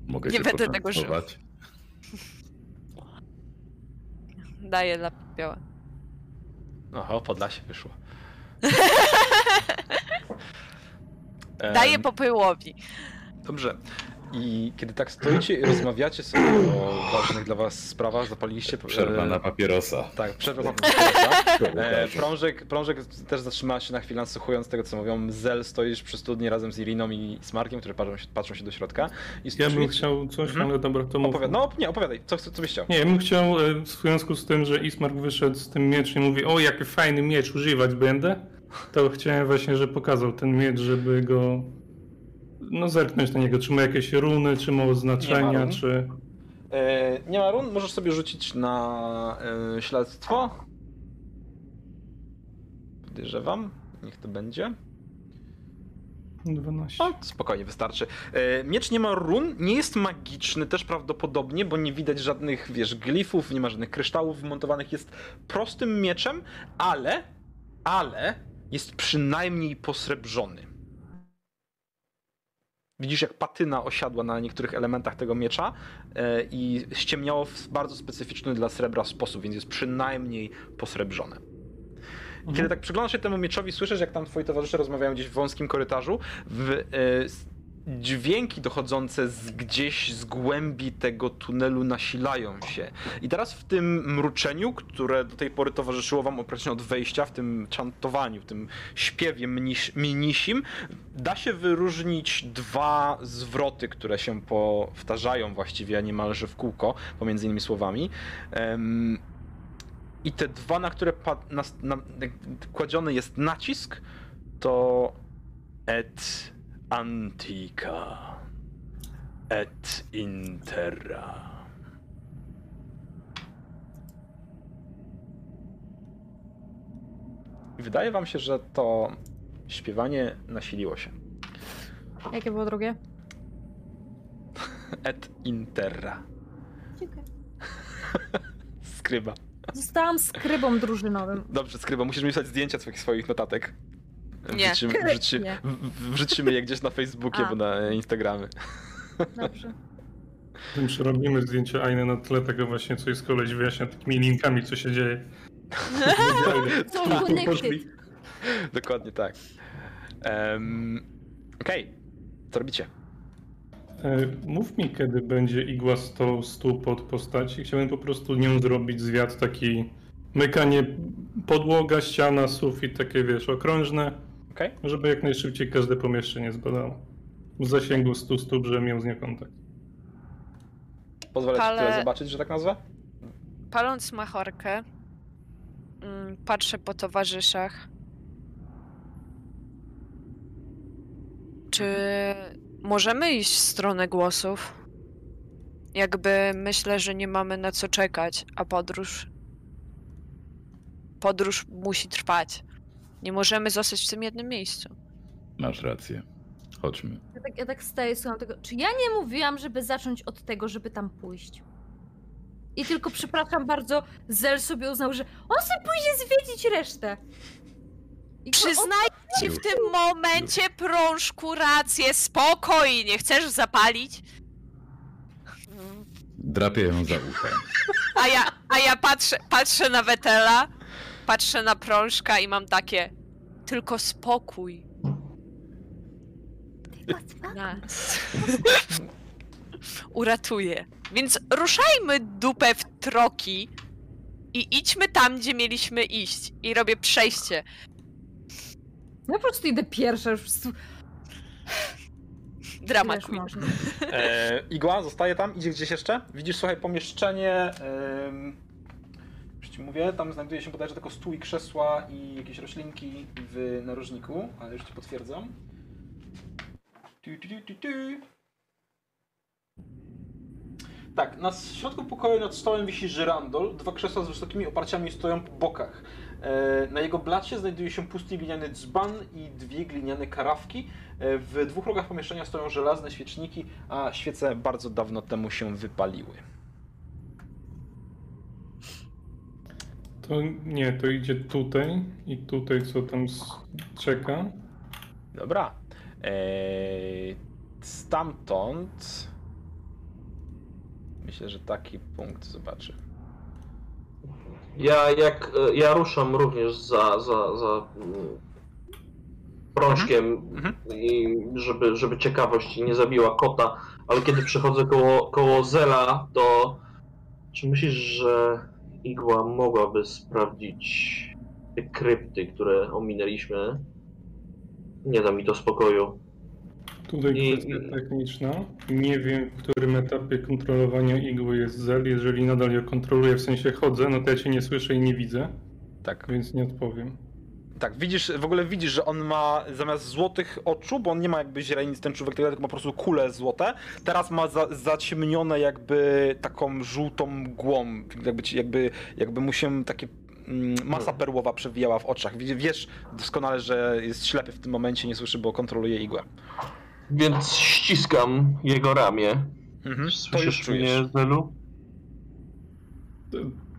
Mogę Nie cię będę tego żył. Daję dla popioła. oho, Podlasie wyszło. [LAUGHS] Daję popyłowi. Dobrze. I kiedy tak stoicie i rozmawiacie sobie o ważnych dla was sprawach, zapaliliście... Przerwa e, na papierosa. Tak, przerwa na papierosa. E, prążek, prążek też zatrzymała się na chwilę, nasłuchując tego, co mówią. Zel, stoisz przy studni razem z Iriną i Smarkiem, którzy patrzą się, patrzą się do środka. I Ja bym chciał coś, Mhm. ale dobra, to mów. Opowiad- no nie, opowiadaj, co, co, co byś chciał? Nie, ja bym chciał e, w związku z tym, że Ismark wyszedł z tym mieczem i mówi, o jaki fajny miecz, używać będę, to chciałem właśnie, że pokazał ten miecz, żeby go no zerknąć na niego, czy ma jakieś runy, czy ma oznaczenia, run. czy... E, nie ma run, możesz sobie rzucić na e, śledztwo. Podejrzewam, niech to będzie. 12. O, spokojnie, wystarczy. E, miecz nie ma run, nie jest magiczny też prawdopodobnie, bo nie widać żadnych, wiesz, glifów, nie ma żadnych kryształów wmontowanych. Jest prostym mieczem, ale, ale jest przynajmniej posrebrzony. Widzisz, jak patyna osiadła na niektórych elementach tego miecza e, i ściemniało w bardzo specyficzny dla srebra sposób, więc jest przynajmniej posrebrzone. I kiedy tak przyglądasz się temu mieczowi, słyszysz, jak tam twoi towarzysze rozmawiają gdzieś w wąskim korytarzu. W, e, dźwięki dochodzące z gdzieś z głębi tego tunelu nasilają się. I teraz w tym mruczeniu, które do tej pory towarzyszyło wam praktycznie od wejścia, w tym czantowaniu, w tym śpiewie mniś, mnisim, da się wyróżnić dwa zwroty, które się powtarzają właściwie niemalże w kółko pomiędzy innymi słowami. Em, I te dwa, na które na, na, kładziony jest nacisk, to et antica et interra. Wydaje wam się, że to śpiewanie nasiliło się. Jakie było drugie? [LAUGHS] Et interra. Dziękuję. Skryba. Zostałam skrybą drużynowym. Dobrze, Skryba, musisz mi wysłać zdjęcia swoich, swoich notatek. Nie. Wrzucimy, [LAUGHS] wrzuci, Nie. wrzucimy je gdzieś na Facebookie, A. bo na Instagramy. Dobrze. Tym przerobimy zdjęcie Ainy na tle tego właśnie, co jest koleś wyjaśnia takimi linkami, co się dzieje. [LAUGHS] Są connected. Dokładnie tak. Um, Okej, co robicie? E, Mów mi, kiedy będzie igła 100 stóp od postaci. Chciałbym po prostu nią zrobić zwiat taki mykanie podłoga, ściana, sufit, takie wiesz, okrążne, Okej? żeby jak najszybciej każde pomieszczenie zbadało. W zasięgu 100 stóp, żebym miał z nią kontakt. Pozwolę ci Ale- tyle zobaczyć, że tak nazwę? Paląc machorkę, mm, patrzę po towarzyszach. Czy możemy iść w stronę głosów? Jakby myślę, że nie mamy na co czekać, a podróż. Podróż musi trwać. Nie możemy zostać w tym jednym miejscu. Masz rację. Chodźmy. Ja tak, ja tak staję, słucham tego. Czy ja nie mówiłam, żeby zacząć od tego, żeby tam pójść? I tylko, przepraszam bardzo, Zel sobie uznał, że on sobie pójdzie zwiedzić resztę. I Przyznajcie w tym momencie prążku rację, spokojnie. Chcesz zapalić? Drapię ją za uchem. A ja, a ja patrzę, patrzę na Wetela, patrzę na prążka i mam takie. Tylko spokój. Nas. [LAUGHS] Uratuje. Więc ruszajmy dupę w troki i idźmy tam, gdzie mieliśmy iść. I robię przejście. Ja po prostu idę pierwsza, już Drama queen. E, igła zostaje tam, idzie gdzieś jeszcze. Widzisz, słuchaj, pomieszczenie. Ci mówię, tam znajduje się bodajże tylko stół i krzesła i jakieś roślinki w narożniku, ale już ci potwierdzam. Tu, tu, tu, tu. Tak, na środku pokoju nad stołem wisi żyrandol. Dwa krzesła z wysokimi oparciami stoją po bokach. E, Na jego blacie znajduje się pusty gliniany dzban i dwie gliniane karawki. E, W dwóch rogach pomieszczenia stoją żelazne świeczniki, a świece bardzo dawno temu się wypaliły. To nie, to idzie tutaj i tutaj, co tam czeka. Dobra. Eee, stamtąd. Myślę, że taki punkt zobaczy. Ja jak e, ja ruszam również za, za, za mm, prążkiem, Mhm. i żeby, żeby ciekawość nie zabiła kota, ale kiedy przechodzę koło, koło Zela, to czy myślisz, że igła mogłaby sprawdzić te krypty, które ominęliśmy? Nie da mi to spokoju. Tutaj I- kwestia techniczna. Nie wiem, w którym etapie kontrolowania igły jest Zel. Jeżeli nadal ją kontroluję, w sensie chodzę, no to ja cię nie słyszę i nie widzę, Tak. więc nie odpowiem. Tak, widzisz, w ogóle widzisz, że on ma zamiast złotych oczu, bo on nie ma jakby źrenic ten człowiek, tylko ma po prostu kule złote, teraz ma za, zaciemnione jakby taką żółtą mgłą, jakby, jakby, jakby mu się takie mm, masa perłowa przewijała w oczach. Wiesz doskonale, że jest ślepy w tym momencie, nie słyszy, bo kontroluje igłę. Więc ściskam jego ramię. Mhm. To już Słyszysz czujesz. mnie, Zelu?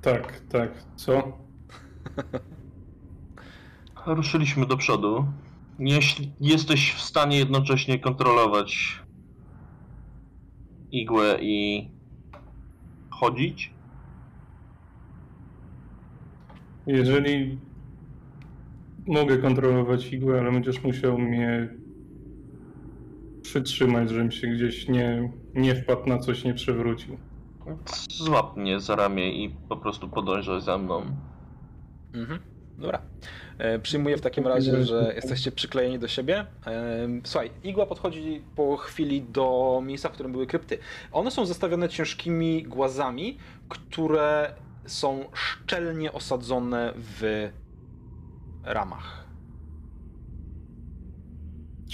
Tak, tak. Co? [LAUGHS] Ruszyliśmy do przodu. Jeśli jesteś w stanie jednocześnie kontrolować igłę i chodzić, Jeżeli mogę kontrolować igłę, ale będziesz musiał mnie przytrzymać, żebym się gdzieś nie, nie wpadł na coś, nie przewrócił. Złap mnie za ramię i po prostu podążaj za mną. Mhm. Dobra. E, przyjmuję w takim razie, że jesteście przyklejeni do siebie. E, słuchaj, igła podchodzi po chwili do miejsca, w którym były krypty. One są zastawione ciężkimi głazami, które są szczelnie osadzone w ramach.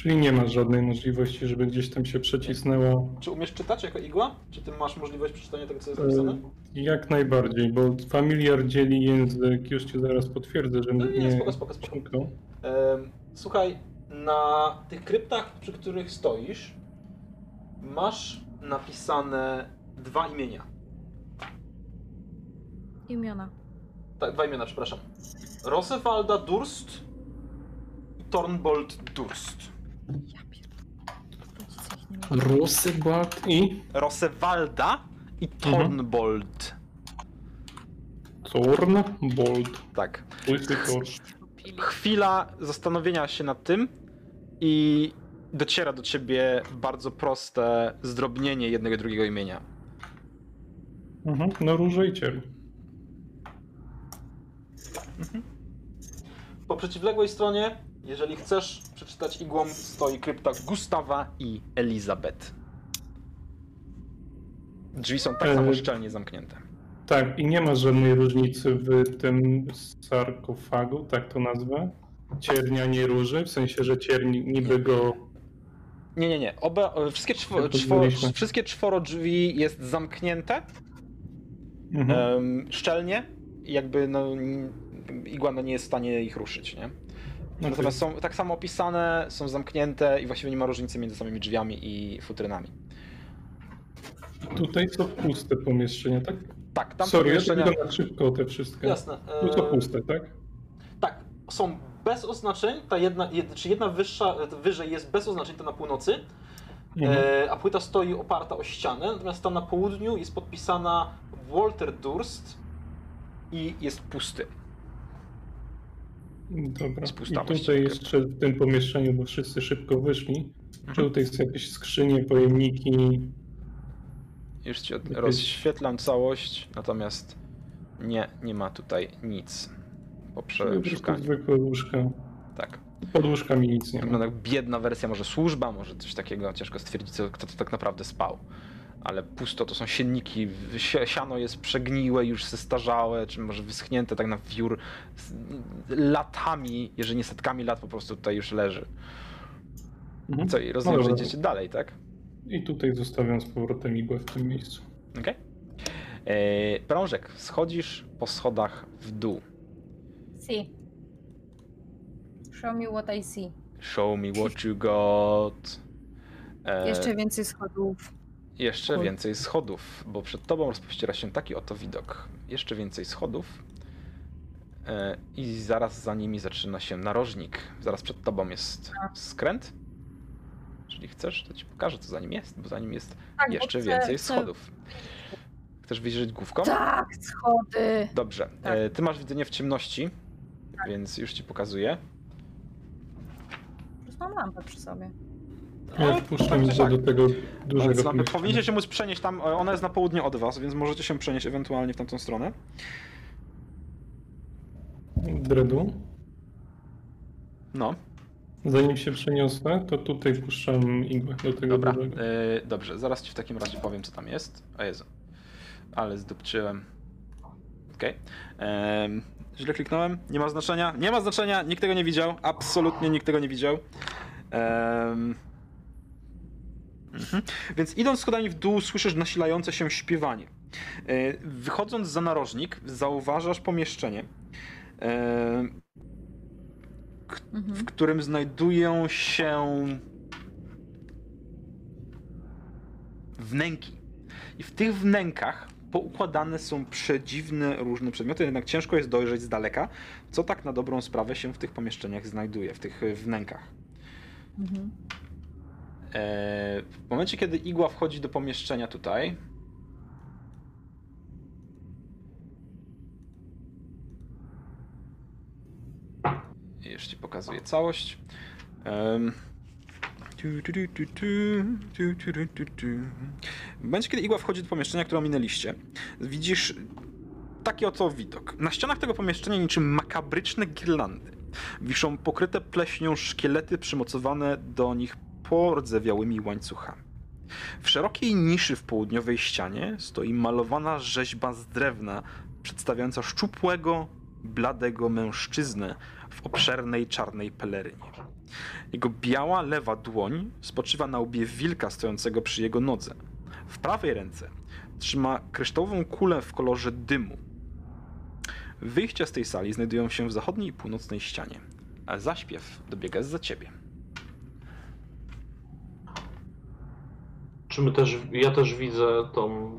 Czyli nie ma żadnej możliwości, żeby gdzieś tam się przecisnęła. Czy umiesz czytać jako igła? Czy ty masz możliwość przeczytania tego, co jest E, napisane? Jak najbardziej, bo familiar dzieli język, już ci zaraz potwierdzę, że No nie, nie spoko, spoko, spoko. Em, Słuchaj, na tych kryptach, przy których stoisz, masz napisane dwa imienia. Imiona. Tak, dwa imiona, przepraszam. Rosewalda Durst i Tornbold Durst. Ja pierdolę. I Rosewalda i Tornbold. Thornbold. Tak. Łysy. Chwila zastanowienia się nad tym i dociera do ciebie bardzo proste zdrobnienie jednego i drugiego imienia. Mhm. No róże i ciel. Po przeciwległej stronie, jeżeli chcesz przeczytać igłą, stoi krypta Gustawa i Elizabeth. Drzwi są tak samo Eee. szczelnie zamknięte. Tak, i nie ma żadnej różnicy w tym sarkofagu, tak to nazwę. Ciernia nie róży, w sensie, że cierni niby go. Nie, nie, nie. Oba, e, wszystkie, czwo, czwo, wszystkie czworo drzwi jest zamknięte Mhm. em, szczelnie jakby no, igła no, nie jest w stanie ich ruszyć, nie? Natomiast są tak samo opisane, są zamknięte i właściwie nie ma różnicy między samymi drzwiami i futrynami. Tutaj są puste pomieszczenia, tak? Tak, tam Sorry, pomieszczenia... ja tylko na szybko te wszystkie. Jasne. Tu są e, puste, tak? Tak, są bez oznaczeń. Ta jedna, jed, czy jedna wyższa, wyżej jest bez oznaczeń, ta na północy, Mhm. e, a płyta stoi oparta o ścianę, natomiast ta na południu jest podpisana Walter Durst i jest pusty. Dobra. I tutaj jeszcze w tym pomieszczeniu, bo wszyscy szybko wyszli. Czy Mhm. tutaj są jakieś skrzynie, pojemniki? Już ci Jakieś- rozświetlam całość, natomiast nie, nie ma tutaj nic po przeszukaniu. zwykłe łóżka. Tak. Pod łóżkami nic nie ma. Biedna wersja, może służba, może coś takiego, ciężko stwierdzić, kto to tak naprawdę spał. Ale pusto to są sienniki, si- siano jest przegniłe, już zestarzałe, czy może wyschnięte tak na wiór. Z- Latami, jeżeli nie setkami lat, po prostu tutaj już leży. Mhm. Co, i rozumiem, No że idziecie dalej, tak? I tutaj zostawiam z powrotem igłę w tym miejscu. Okej. Okay. Prążek, schodzisz po schodach w dół. See. Show me what I see. Show me what you got. E, Jeszcze więcej schodów. Jeszcze Cool. więcej schodów, bo przed tobą rozpościera się taki oto widok. Jeszcze więcej schodów. E, I zaraz za nimi zaczyna się narożnik. Zaraz przed tobą jest skręt. Jeżeli chcesz, to ci pokażę, co za nim jest, bo za nim jest Tak, jeszcze chcę- więcej chcę- schodów. Chcesz wyjrzeć główką? Tak, schody. Dobrze. Tak. E, ty masz widzenie w ciemności, więc już ci pokazuję. Już mam lampę przy sobie. Ja tak wpuszczam igłę siak. do tego dużego pomieszczenia. powinniście się móc przenieść tam, e, ona jest na południe od was, więc możecie się przenieść ewentualnie w tamtą stronę. Dredu. No. Zanim się przeniosę, to tutaj puszczam igłę do tego Dobra, dużego. e, dobrze, zaraz ci w takim razie powiem, co tam jest. O Jezu, ale zdupczyłem. Okej. Em, Źle kliknąłem, nie ma znaczenia, nie ma znaczenia, nikt tego nie widział, absolutnie nikt tego nie widział. Em, Mhm. Więc idąc schodami w dół, słyszysz nasilające się śpiewanie. E, Wychodząc za narożnik, zauważasz pomieszczenie, e, w Mhm. którym znajdują się wnęki. I w tych wnękach poukładane są przedziwne różne przedmioty, jednak ciężko jest dojrzeć z daleka, co tak na dobrą sprawę się w tych pomieszczeniach znajduje, w tych wnękach. Mhm. E, w momencie, kiedy igła wchodzi do pomieszczenia tutaj, jeszcze pokazuję całość. W momencie, kiedy igła wchodzi do pomieszczenia, które ominęliście, widzisz taki oto widok. Na ścianach tego pomieszczenia niczym makabryczne girlandy wiszą pokryte pleśnią szkielety przymocowane do nich pordzewiałymi łańcuchami. W szerokiej niszy w południowej ścianie stoi malowana rzeźba z drewna przedstawiająca szczupłego, bladego mężczyznę w obszernej czarnej pelerynie. Jego biała, lewa dłoń spoczywa na łbie wilka stojącego przy jego nodze. W prawej ręce trzyma kryształową kulę w kolorze dymu. Wyjścia z tej sali znajdują się w zachodniej i północnej ścianie, a zaśpiew dobiega za ciebie. Czy my też, ja też widzę tą...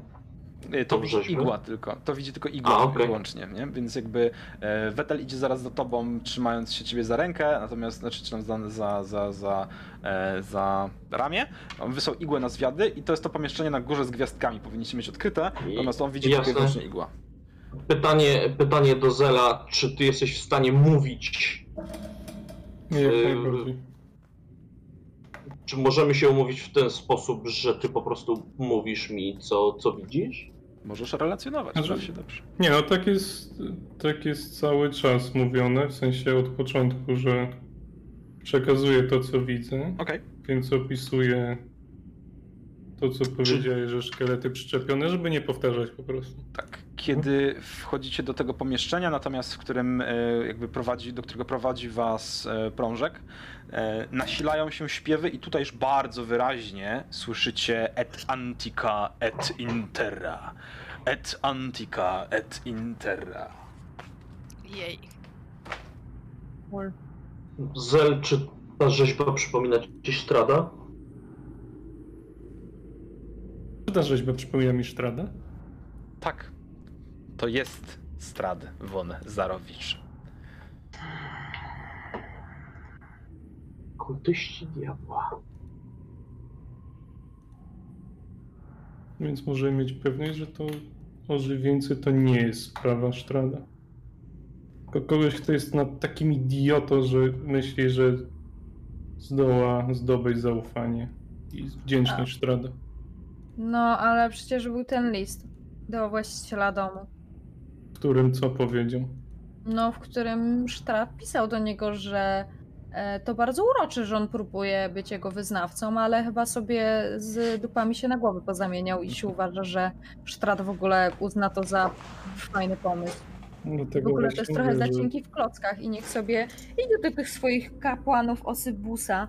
Y, To widzi igła tylko. To widzi tylko igła A, okej. wyłącznie, nie? Więc jakby e, Wetel idzie zaraz za tobą, trzymając się ciebie za rękę, natomiast, znaczy, czy tam za, za, za, za, e, za ramię. On wysłał igłę na zwiady i to jest to pomieszczenie na górze z gwiazdkami. Powinniście mieć odkryte, I- natomiast on widzi jasne. tylko i wyłącznie igła. Pytanie, pytanie do Zela, czy ty jesteś w stanie mówić? Nie, Yy, najbardziej. Czy możemy się umówić w ten sposób, że ty po prostu mówisz mi, co, co widzisz? Możesz relacjonować, Znaczy- się dobrze. Nie, no tak jest, tak jest cały czas mówione, w sensie od początku, że przekazuję to, co widzę, Okej. więc opisuję to, co powiedziałeś, że szkielety przyczepione, żeby nie powtarzać po prostu. Tak. Kiedy wchodzicie do tego pomieszczenia, natomiast w którym e, jakby prowadzi, do którego prowadzi was e, prążek, e, nasilają się śpiewy i tutaj już bardzo wyraźnie słyszycie et antica et interra. Et antica et interra. Jej. Zel, czy ta rzeźba przypomina ci Strada? Czy ta rzeźba przypomina mi Sztradę? Tak. To jest Strad von Zarowicz. Kultyści diabła. Więc możemy mieć pewność, że to ożywieńcy to nie jest sprawa Sztrada. Tylko kogoś, kto jest na takim idiotą, że myśli, że zdoła zdobyć zaufanie i wdzięczność Sztrada. No, ale przecież był ten list do właściciela domu. W którym co powiedział? No, w którym Sztrat pisał do niego, że e, to bardzo uroczy, że on próbuje być jego wyznawcą, ale chyba sobie z dupami się na głowę pozamieniał i się uważa, że Sztrat w ogóle uzna to za fajny pomysł. W Dlatego ogóle to jest trochę zacinki w klockach i niech sobie idzie do tych swoich kapłanów Osybusa,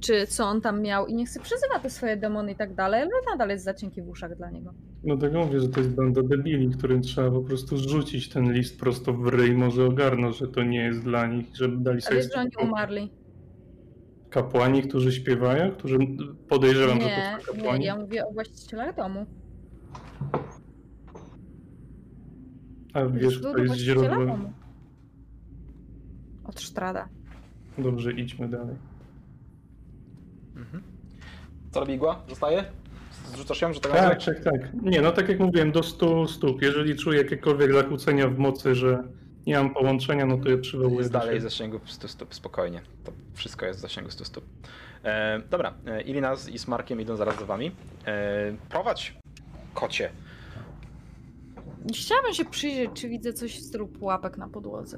czy co on tam miał i niech sobie przyzywa te swoje demony i tak dalej, ale nadal jest zacinki w uszach dla niego. Dlatego mówię, że to jest banda debili, którym trzeba po prostu rzucić ten list prosto w ryj, może ogarną, że to nie jest dla nich, żeby dali Ale sobie jest, że oni umarli. Kapłani, którzy śpiewają, którzy podejrzewam, że Nie, to są nie, kapłani. ja mówię o właścicielach domu. A wiesz, kto jest źródłem? domu. Od Sztrada. Dobrze, idźmy dalej. Mhm. Co robi igła? Zostaje? Zrzucasz ją, że tak Tak, tak, tak. Nie, no tak jak mówiłem, do 100 stóp. Jeżeli czuję jakiekolwiek zakłócenia w mocy, że nie mam połączenia, no to je przywołuję Jest do dalej w siebie. zasięgu 100 stóp, spokojnie. To wszystko jest w zasięgu 100 stóp. E, dobra, e, Irina z Ismarkiem idą zaraz za wami. E, prowadź, kocie. Chciałabym się przyjrzeć, czy widzę coś w stylu pułapek na podłodze.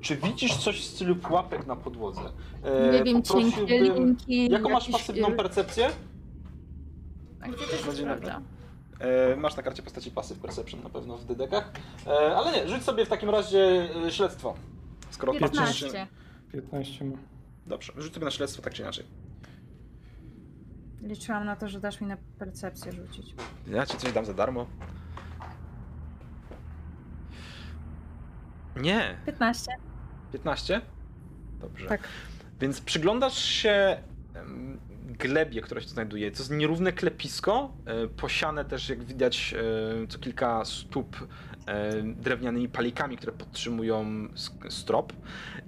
Czy widzisz coś w stylu pułapek na podłodze? E, Nie wiem, cienkie poprosiłbym- linki. Jaką masz jakieś, pasywną y, percepcję? A gdzie to się Będzie sprawdza? E, masz na karcie postaci pasyw perception na pewno w dydekach. E, ale nie, rzuć sobie w takim razie e, śledztwo. Skoro patrzysz... 15. 15 ma. Dobrze, rzuć sobie na śledztwo tak czy inaczej. Liczyłam na to, że dasz mi na percepcję rzucić. Ja ci coś dam za darmo. Nie, 15. 15? Dobrze. Tak. Więc przyglądasz się em, glebie, która się tu znajduje. To jest nierówne klepisko, e, posiane też, jak widać, e, co kilka stóp e, drewnianymi palikami, które podtrzymują strop.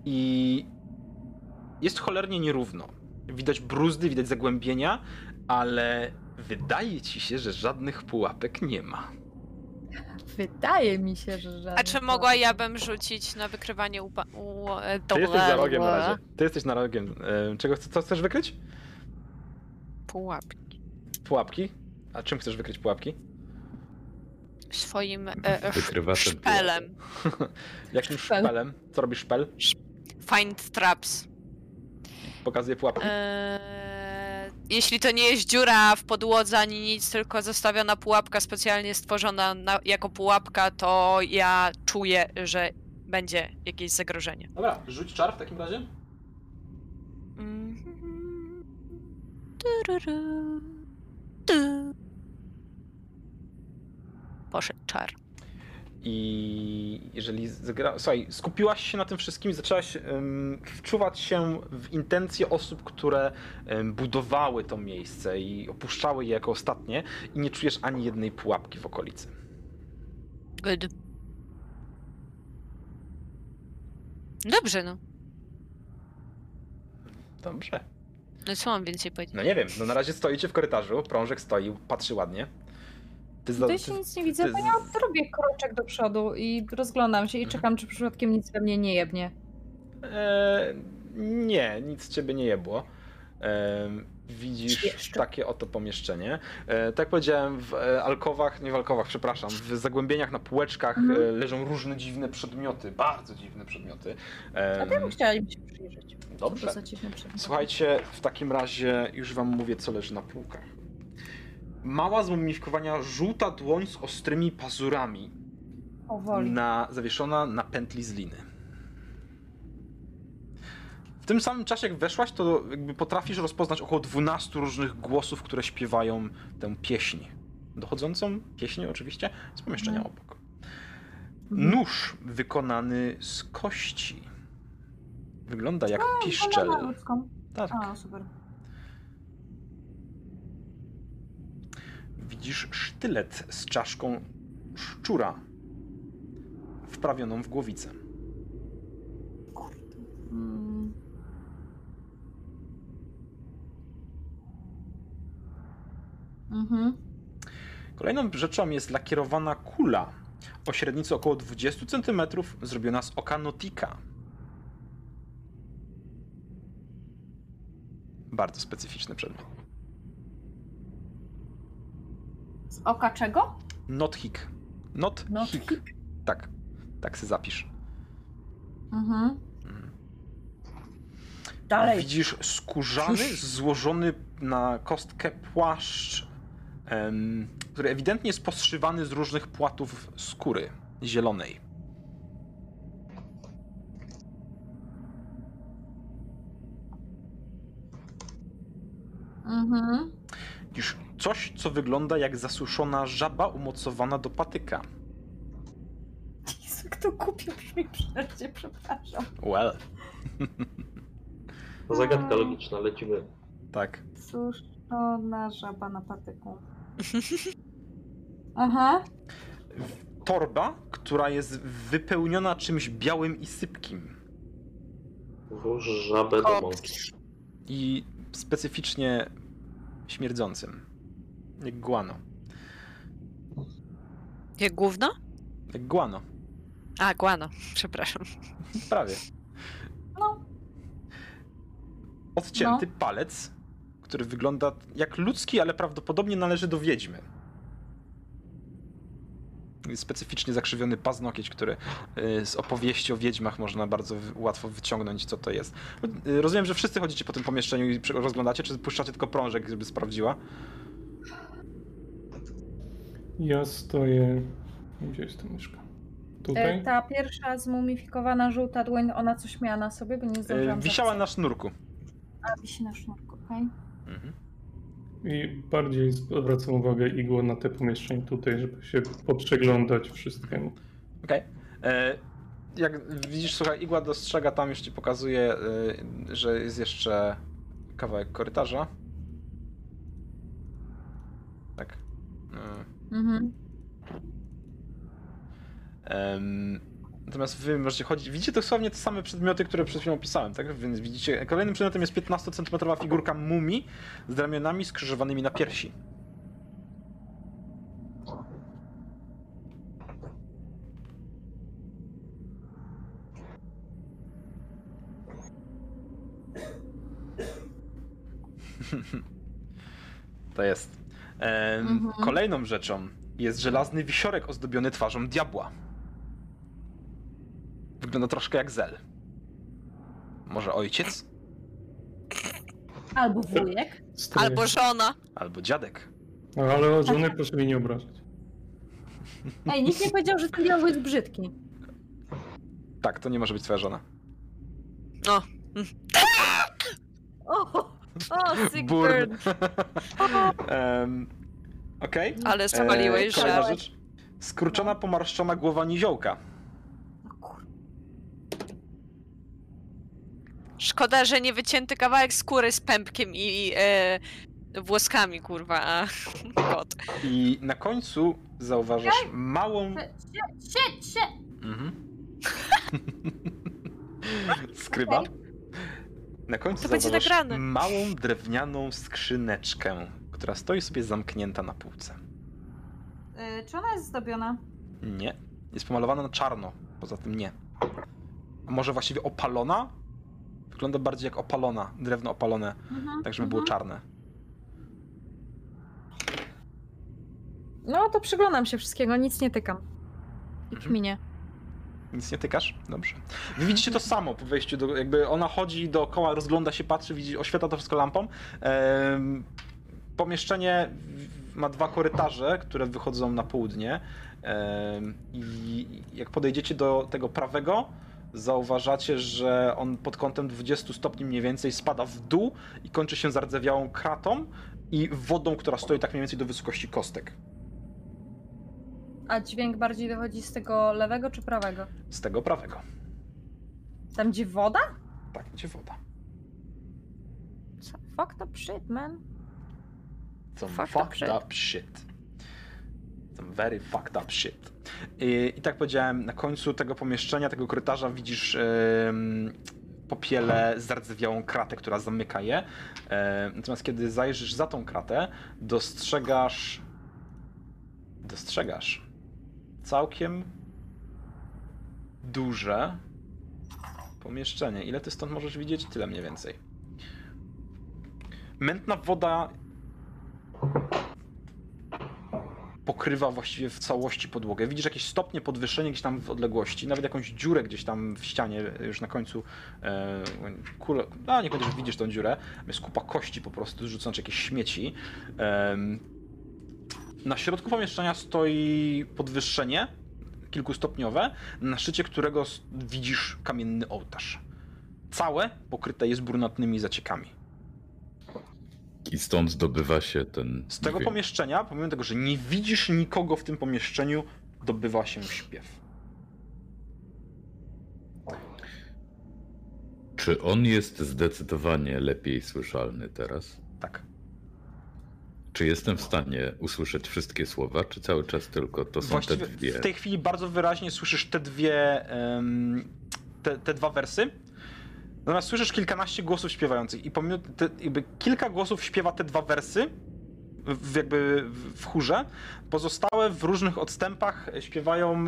I jest cholernie nierówno. Widać bruzdy, widać zagłębienia, ale wydaje ci się, że żadnych pułapek nie ma. Wydaje mi się, że żadnych A czy mogła ja bym rzucić na wykrywanie u, pa- u Ty jesteś za rogiem na dobra. razie. Ty jesteś na rogiem. Czego, co chcesz wykryć? Pułapki. Pułapki? A czym chcesz wykryć pułapki? Swoim e, [LAUGHS] e, szpelem. [LAUGHS] Jakim Szpel. szpelem? Co robi szpel? Find traps. Pokazuje pułapki. Eee, jeśli to nie jest dziura w podłodze ani nic, tylko zostawiona pułapka specjalnie stworzona na, jako pułapka, to ja czuję, że będzie jakieś zagrożenie. Dobra, rzuć czar w takim razie. Mhm. Tururu. Tu. Poszedł czar. I jeżeli zagra... Słuchaj, skupiłaś się na tym wszystkim i zaczęłaś em, wczuwać się w intencje osób, które em, budowały to miejsce i opuszczały je jako ostatnie i nie czujesz ani jednej pułapki w okolicy. Good. Dobrze, no. Dobrze. No co mam więcej powiedzieć? No nie wiem, no na razie stoicie w korytarzu, prążek stoi, patrzy ładnie. Ty ty... się nic nie widzę, ty to ja zrobię kroczek do przodu i rozglądam się i Mhm. czekam, czy przypadkiem nic we mnie nie jebnie. E, nie, nic ciebie nie jebło. Widzisz Jeszcze. takie oto pomieszczenie. E, tak jak powiedziałem, w e, alkowach, nie w alkowach, przepraszam, w zagłębieniach na półeczkach Mhm. e, leżą różne dziwne przedmioty, bardzo dziwne przedmioty. A chciała im się przyjrzeć. Dobrze. To za dziwne przedmioty. Słuchajcie, w takim razie już wam mówię, co leży na półkach. Mała zmumifikowania żółta dłoń z ostrymi pazurami, Powoli. na, zawieszona na pętli z liny. W tym samym czasie, jak weszłaś, to jakby potrafisz rozpoznać około 12 różnych głosów, które śpiewają tę pieśń. Dochodzącą pieśń oczywiście z pomieszczenia Mhm. obok. Nóż wykonany z kości. Wygląda jak piszczel. Wolę ludzką. Tak. A, super. Widzisz sztylet z czaszką szczura wprawioną w głowicę. Mm. Mhm. Kolejną rzeczą jest lakierowana kula o średnicy około 20 cm, zrobiona z oka notika. Bardzo specyficzny przedmiot. Z oka czego? Nothik. Not Not hik. hik? Tak. Tak se zapisz. Mhm. Mhm. Dalej. Widzisz skórzany, złożony na kostkę płaszcz, który ewidentnie jest poszywany z różnych płatów skóry zielonej. Mhm. Widzisz coś, co wygląda jak zasuszona żaba umocowana do patyka. Jezu, kto kupił brzmi przecież, przepraszam. Well, Zagadka logiczna, lecimy. tak. Suszona żaba na patyku. Aha. Torba, która jest wypełniona czymś białym i sypkim. Żabę do mąki. I specyficznie śmierdzącym. Jak guano. Jak gówno? Jak guano. A, guano. [LAUGHS] Przepraszam. Prawie. No. Odcięty palec, który wygląda jak ludzki, ale prawdopodobnie należy do wiedźmy. Specyficznie zakrzywiony paznokieć, który y, z opowieści o wiedźmach można bardzo łatwo wyciągnąć, co to jest. Y, Rozumiem, że wszyscy chodzicie po tym pomieszczeniu i rozglądacie, czy puszczacie tylko prążek, żeby sprawdziła? Ja stoję. Gdzie jest ta myszka? Tutaj? E, ta pierwsza zmumifikowana żółta dłoń, ona coś miała na sobie, bo nie Y, zdążyłam Wisiała na sznurku. A, wisi na sznurku, okej. Mhm. I bardziej zwracam uwagę igło na te pomieszczenie tutaj, żeby się poprzeglądać wszystkiemu. Okej. E, Jak widzisz, słuchaj, igła dostrzega tam, już ci pokazuje, y, że jest jeszcze kawałek korytarza. Tak. Y, Mhm. Natomiast wy możecie chodzić. Widzicie dosłownie te same przedmioty, które przed chwilą opisałem, tak? Więc widzicie. Kolejnym przedmiotem jest 15-centymetrowa figurka mumii z ramionami skrzyżowanymi na piersi. [LAUGHS] To jest. Em, Mhm. Kolejną rzeczą jest żelazny wisiorek ozdobiony twarzą diabła. Wygląda troszkę jak zel. Może ojciec? Albo wujek. Albo żona. Albo dziadek. No, ale o żonę proszę mnie nie obrażać. Ej, nikt nie powiedział, że ten diabeł jest brzydki. Tak, to nie może być twoja żona. O, O, o sick Burn. Em, Okej. ale E, spaliłeś, Kolejna że... rzecz. Skurczona, pomarszczona głowa niziołka. Szkoda, że nie wycięty kawałek skóry z pępkiem i e, włoskami, kurwa, a [LAUGHS] kot. I na końcu zauważasz małą. Shit, shit. Mhm. [LAUGHS] Skryba. Na końcu To będzie zauważasz nagrane. małą drewnianą skrzyneczkę, która stoi sobie zamknięta na półce. Y, czy ona jest zdobiona? Nie. Jest pomalowana na czarno. Poza tym nie. A może właściwie opalona? Wygląda bardziej jak opalona. Drewno opalone, Mhm, tak żeby było mhm. czarne. No to przyglądam się wszystkiego, nic nie tykam. I Mhm. kminie. Nic nie tykasz? Dobrze. Wy widzicie to samo po wejściu do, jakby ona chodzi dookoła, rozgląda się, patrzy, widzi, oświetla to wszystko lampą. Em, pomieszczenie ma dwa korytarze, które wychodzą na południe. Em, I jak podejdziecie do tego prawego, zauważacie, że on pod kątem 20 stopni mniej więcej spada w dół i kończy się zardzewiałą kratą i wodą, która stoi tak mniej więcej do wysokości kostek. A dźwięk bardziej dochodzi z tego lewego czy prawego? Z tego prawego. Tam gdzie woda? Tak, gdzie woda. Co? Fucked up shit, man. Some Fucked fucked, up shit. up shit. Some very fucked up shit. I, tak powiedziałem, na końcu tego pomieszczenia, tego korytarza widzisz popiele, zardzewiałą kratę, która zamyka je. E, natomiast kiedy zajrzysz za tą kratę, dostrzegasz dostrzegasz całkiem duże pomieszczenie. Ile ty stąd możesz widzieć? Tyle mniej więcej. Mętna woda pokrywa właściwie w całości podłogę. Widzisz jakieś stopnie podwyższenie gdzieś tam w odległości, nawet jakąś dziurę gdzieś tam w ścianie, już na końcu e, kulę, a nie będziesz widzisz tą dziurę, jest kupa kości po prostu, rzucone jakieś śmieci. Em, na środku pomieszczenia stoi podwyższenie kilkustopniowe, na szczycie którego widzisz kamienny ołtarz. Całe pokryte jest brunatnymi zaciekami. I stąd zdobywa się ten. Z tego pomieszczenia, pomimo tego, że nie widzisz nikogo w tym pomieszczeniu, dobywa się śpiew. Czy on jest zdecydowanie lepiej słyszalny teraz? Tak. Czy jestem w stanie usłyszeć wszystkie słowa, czy cały czas tylko to są Właściwie te dwie? w tej chwili bardzo wyraźnie słyszysz te dwie, em, te, te dwa wersy. Natomiast słyszysz kilkanaście głosów śpiewających i pomimo te, jakby kilka głosów śpiewa te dwa wersy, w, jakby w- w chórze. Pozostałe w różnych odstępach śpiewają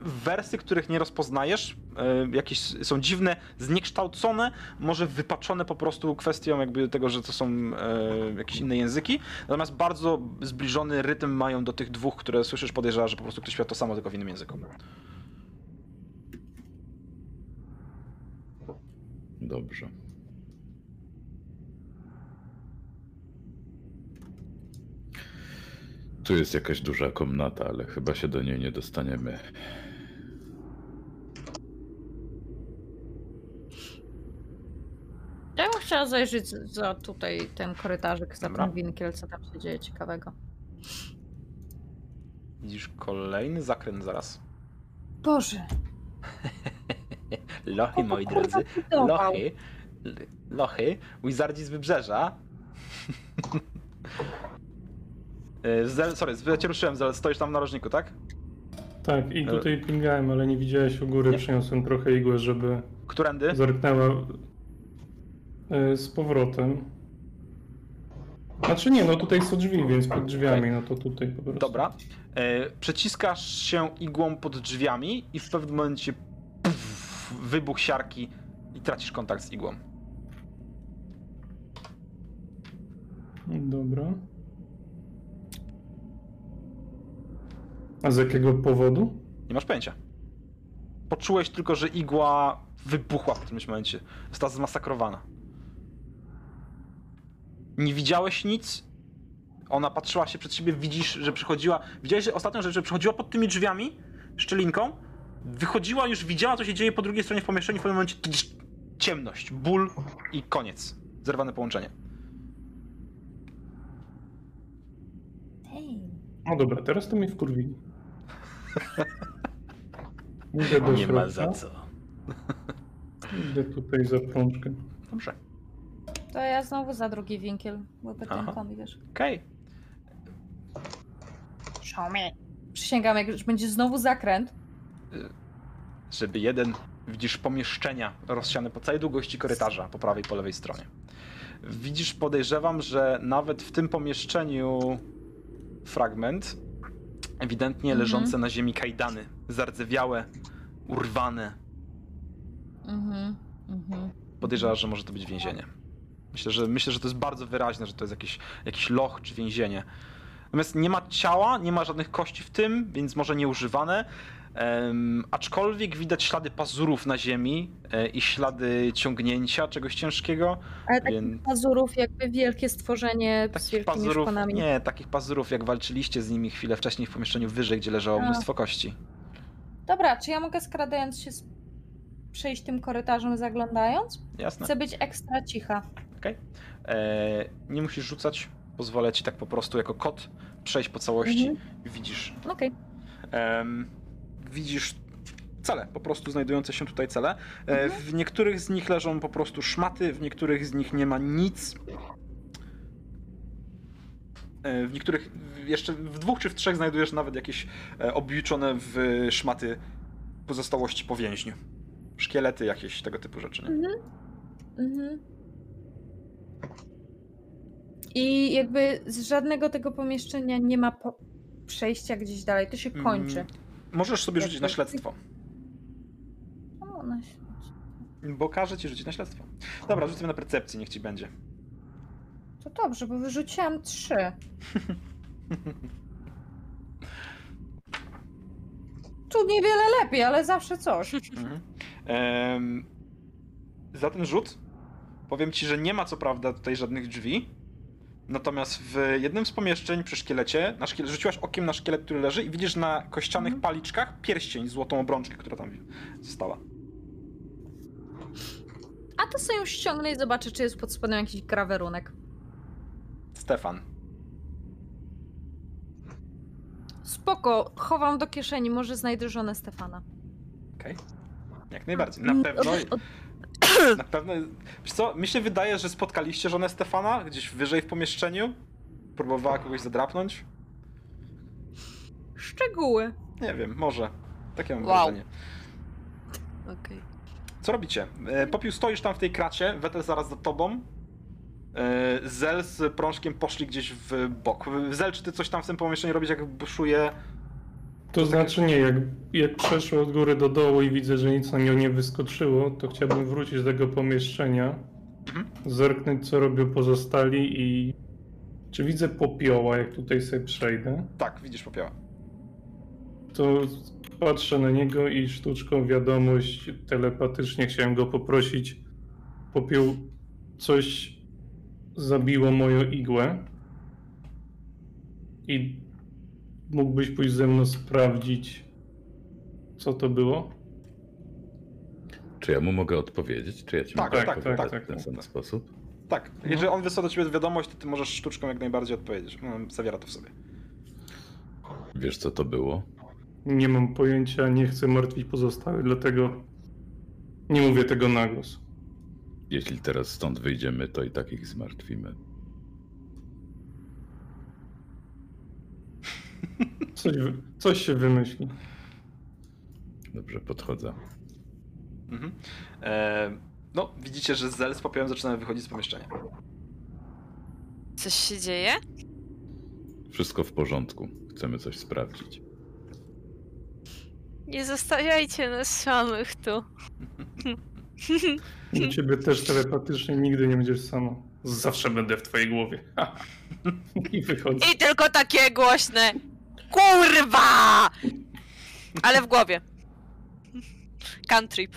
wersy, których nie rozpoznajesz. E, jakieś są dziwne, zniekształcone, może wypaczone po prostu kwestią jakby tego, że to są e, jakieś inne języki. Natomiast bardzo zbliżony rytm mają do tych dwóch, które słyszysz, podejrzewa, że po prostu ktoś śpiewa to samo, tylko w innym języku. Dobrze. Tu jest jakaś duża komnata, ale chyba się do niej nie dostaniemy. Ja bym chciała zajrzeć za tutaj ten korytarzyk, za ten winkiel, co tam się dzieje ciekawego. Widzisz kolejny zakręt zaraz. Boże. [LAUGHS] [LAUGHS] Lochy, moi drodzy. Lochy. Lochy. Wizardzi z wybrzeża. [LAUGHS] E, Zel, sorry, ja cię ruszyłem, Zel, stoisz tam w narożniku, tak? Tak, i tutaj pingałem, ale nie widziałeś u góry, Nie. przyniosłem trochę igłę, żeby Którędy? zerknęła e, z powrotem. Znaczy nie, no tutaj są drzwi, więc pod drzwiami, no to tutaj po prostu. Dobra. E, przeciskasz się igłą pod drzwiami i w pewnym momencie puf, wybuch siarki i tracisz kontakt z igłą. Dobra. A z jakiego powodu? Nie masz pojęcia. Poczułeś tylko, że igła wybuchła w którymś momencie. Została zmasakrowana. Nie widziałeś nic. Ona patrzyła się przed siebie, widzisz, że przychodziła. Widziałeś że ostatnią rzecz, że przychodziła pod tymi drzwiami, szczelinką. Wychodziła, już widziała, co się dzieje po drugiej stronie w pomieszczeniu. W pewnym momencie ciemność, ból i koniec. Zerwane połączenie. Hej. No dobra, teraz to mnie wkurwili. [LAUGHS] Idę do Nie ma za co. Idę tutaj za prączkę. Dobrze. To ja znowu za drugi winkiel, bo wiesz. Okej. Show me. Przysięgam, jak już będzie znowu zakręt. Żeby jeden widzisz pomieszczenia rozsiane po całej długości korytarza, po prawej i po lewej stronie. Widzisz, podejrzewam, że nawet w tym pomieszczeniu fragment, ewidentnie Mhm. leżące na ziemi kajdany, zardzewiałe, urwane. Mhm. Mhm. Podejrzewasz, że może to być więzienie. Myślę, że myślę, że to jest bardzo wyraźne, że to jest jakiś, jakiś loch czy więzienie. Natomiast nie ma ciała, nie ma żadnych kości w tym, więc może nieużywane. Aczkolwiek widać ślady pazurów na ziemi e, i ślady ciągnięcia czegoś ciężkiego. Ale takich Więc- pazurów, jakby wielkie stworzenie z Takich wielkimi pazurów, szponami. nie, takich pazurów jak walczyliście z nimi chwilę wcześniej w pomieszczeniu wyżej, gdzie leżało A. mnóstwo kości. Dobra, czy ja mogę skradając się z... przejść tym korytarzem zaglądając? Jasne. Chcę być ekstra cicha. E, nie musisz rzucać, pozwolę ci tak po prostu jako kot przejść po całości. Mhm. Widzisz Okej. Em, widzisz cele, po prostu znajdujące się tutaj cele. E, Mhm. w niektórych z nich leżą po prostu szmaty, w niektórych z nich nie ma nic. E, w niektórych, jeszcze w dwóch czy w trzech znajdujesz nawet jakieś e, obliczone w szmaty pozostałości po więźniu. Szkielety jakieś, tego typu rzeczy, nie? Mhm. Mhm. I jakby z żadnego tego pomieszczenia nie ma po... przejścia gdzieś dalej. To się kończy. Możesz sobie rzucić na śledztwo, O, no się- bo każę ci rzucić na śledztwo. Dobra, rzucimy na percepcję, niech ci będzie. To dobrze, bo wyrzuciłam trzy. [LAUGHS] Tu niewiele lepiej, ale zawsze coś. Mhm. Em, za ten rzut powiem ci, że nie ma co prawda tutaj żadnych drzwi. Natomiast w jednym z pomieszczeń przy szkielecie, na szkiele, rzuciłaś okiem na szkielet, który leży i widzisz na kościanych Mhm. paliczkach pierścień, złotą obrączkę, która tam została. A to sobie ją ściągnę i zobaczę, czy jest pod spodem jakiś grawerunek. Stefan. Spoko, chowam do kieszeni, może znajdę żonę Stefana. Okej. Jak najbardziej. Na Mm, pewno. od- od- Na pewno. Wiesz co, mi się wydaje, że spotkaliście żonę Stefana gdzieś wyżej w pomieszczeniu. Próbowała kogoś zadrapnąć. Szczegóły. Nie wiem, może. Takie mam Wow. wrażenie. Okej. Co robicie? E, Popiół stoisz tam w tej kracie, Wetel zaraz za tobą. E, Zel z prążkiem poszli gdzieś w bok. Zel, czy ty coś tam w tym pomieszczeniu robisz, jak buszuje? To znaczy nie, jak, jak przeszło od góry do dołu i widzę, że nic na nią nie wyskoczyło, to chciałbym wrócić do tego pomieszczenia, Mhm. zerknąć co robią pozostali i czy widzę popioła, jak tutaj sobie przejdę, Tak, widzisz popioła. to patrzę na niego i sztuczką wiadomość telepatycznie chciałem go poprosić, popiół, coś zabiło moją igłę i mógłbyś pójść ze mną sprawdzić, co to było? Czy ja mu mogę odpowiedzieć? Czy ja ci Tak, mogę tak, odpowiedzieć tak, w ten tak. sam sposób? Tak, jeżeli on wysłał do ciebie wiadomość, to ty możesz sztuczką jak najbardziej odpowiedzieć. No, zawiera to w sobie. Wiesz, co to było? Nie mam pojęcia, nie chcę martwić pozostałych, dlatego nie mówię tego na głos. Jeśli teraz stąd wyjdziemy, to i tak ich zmartwimy. Coś, coś się wymyśli. Dobrze, podchodzę. Mhm. E, no, widzicie, że Zel z popiołem zaczyna wychodzić z pomieszczenia. Coś się dzieje? Wszystko w porządku. Chcemy coś sprawdzić. Nie zostawiajcie nas samych tu. Do ciebie też telepatycznie nigdy nie będziesz sama. Zawsze będę w twojej głowie. [LAUGHS] I wychodzę. I tylko takie głośne. Kurwa! Ale w głowie. Cantrip.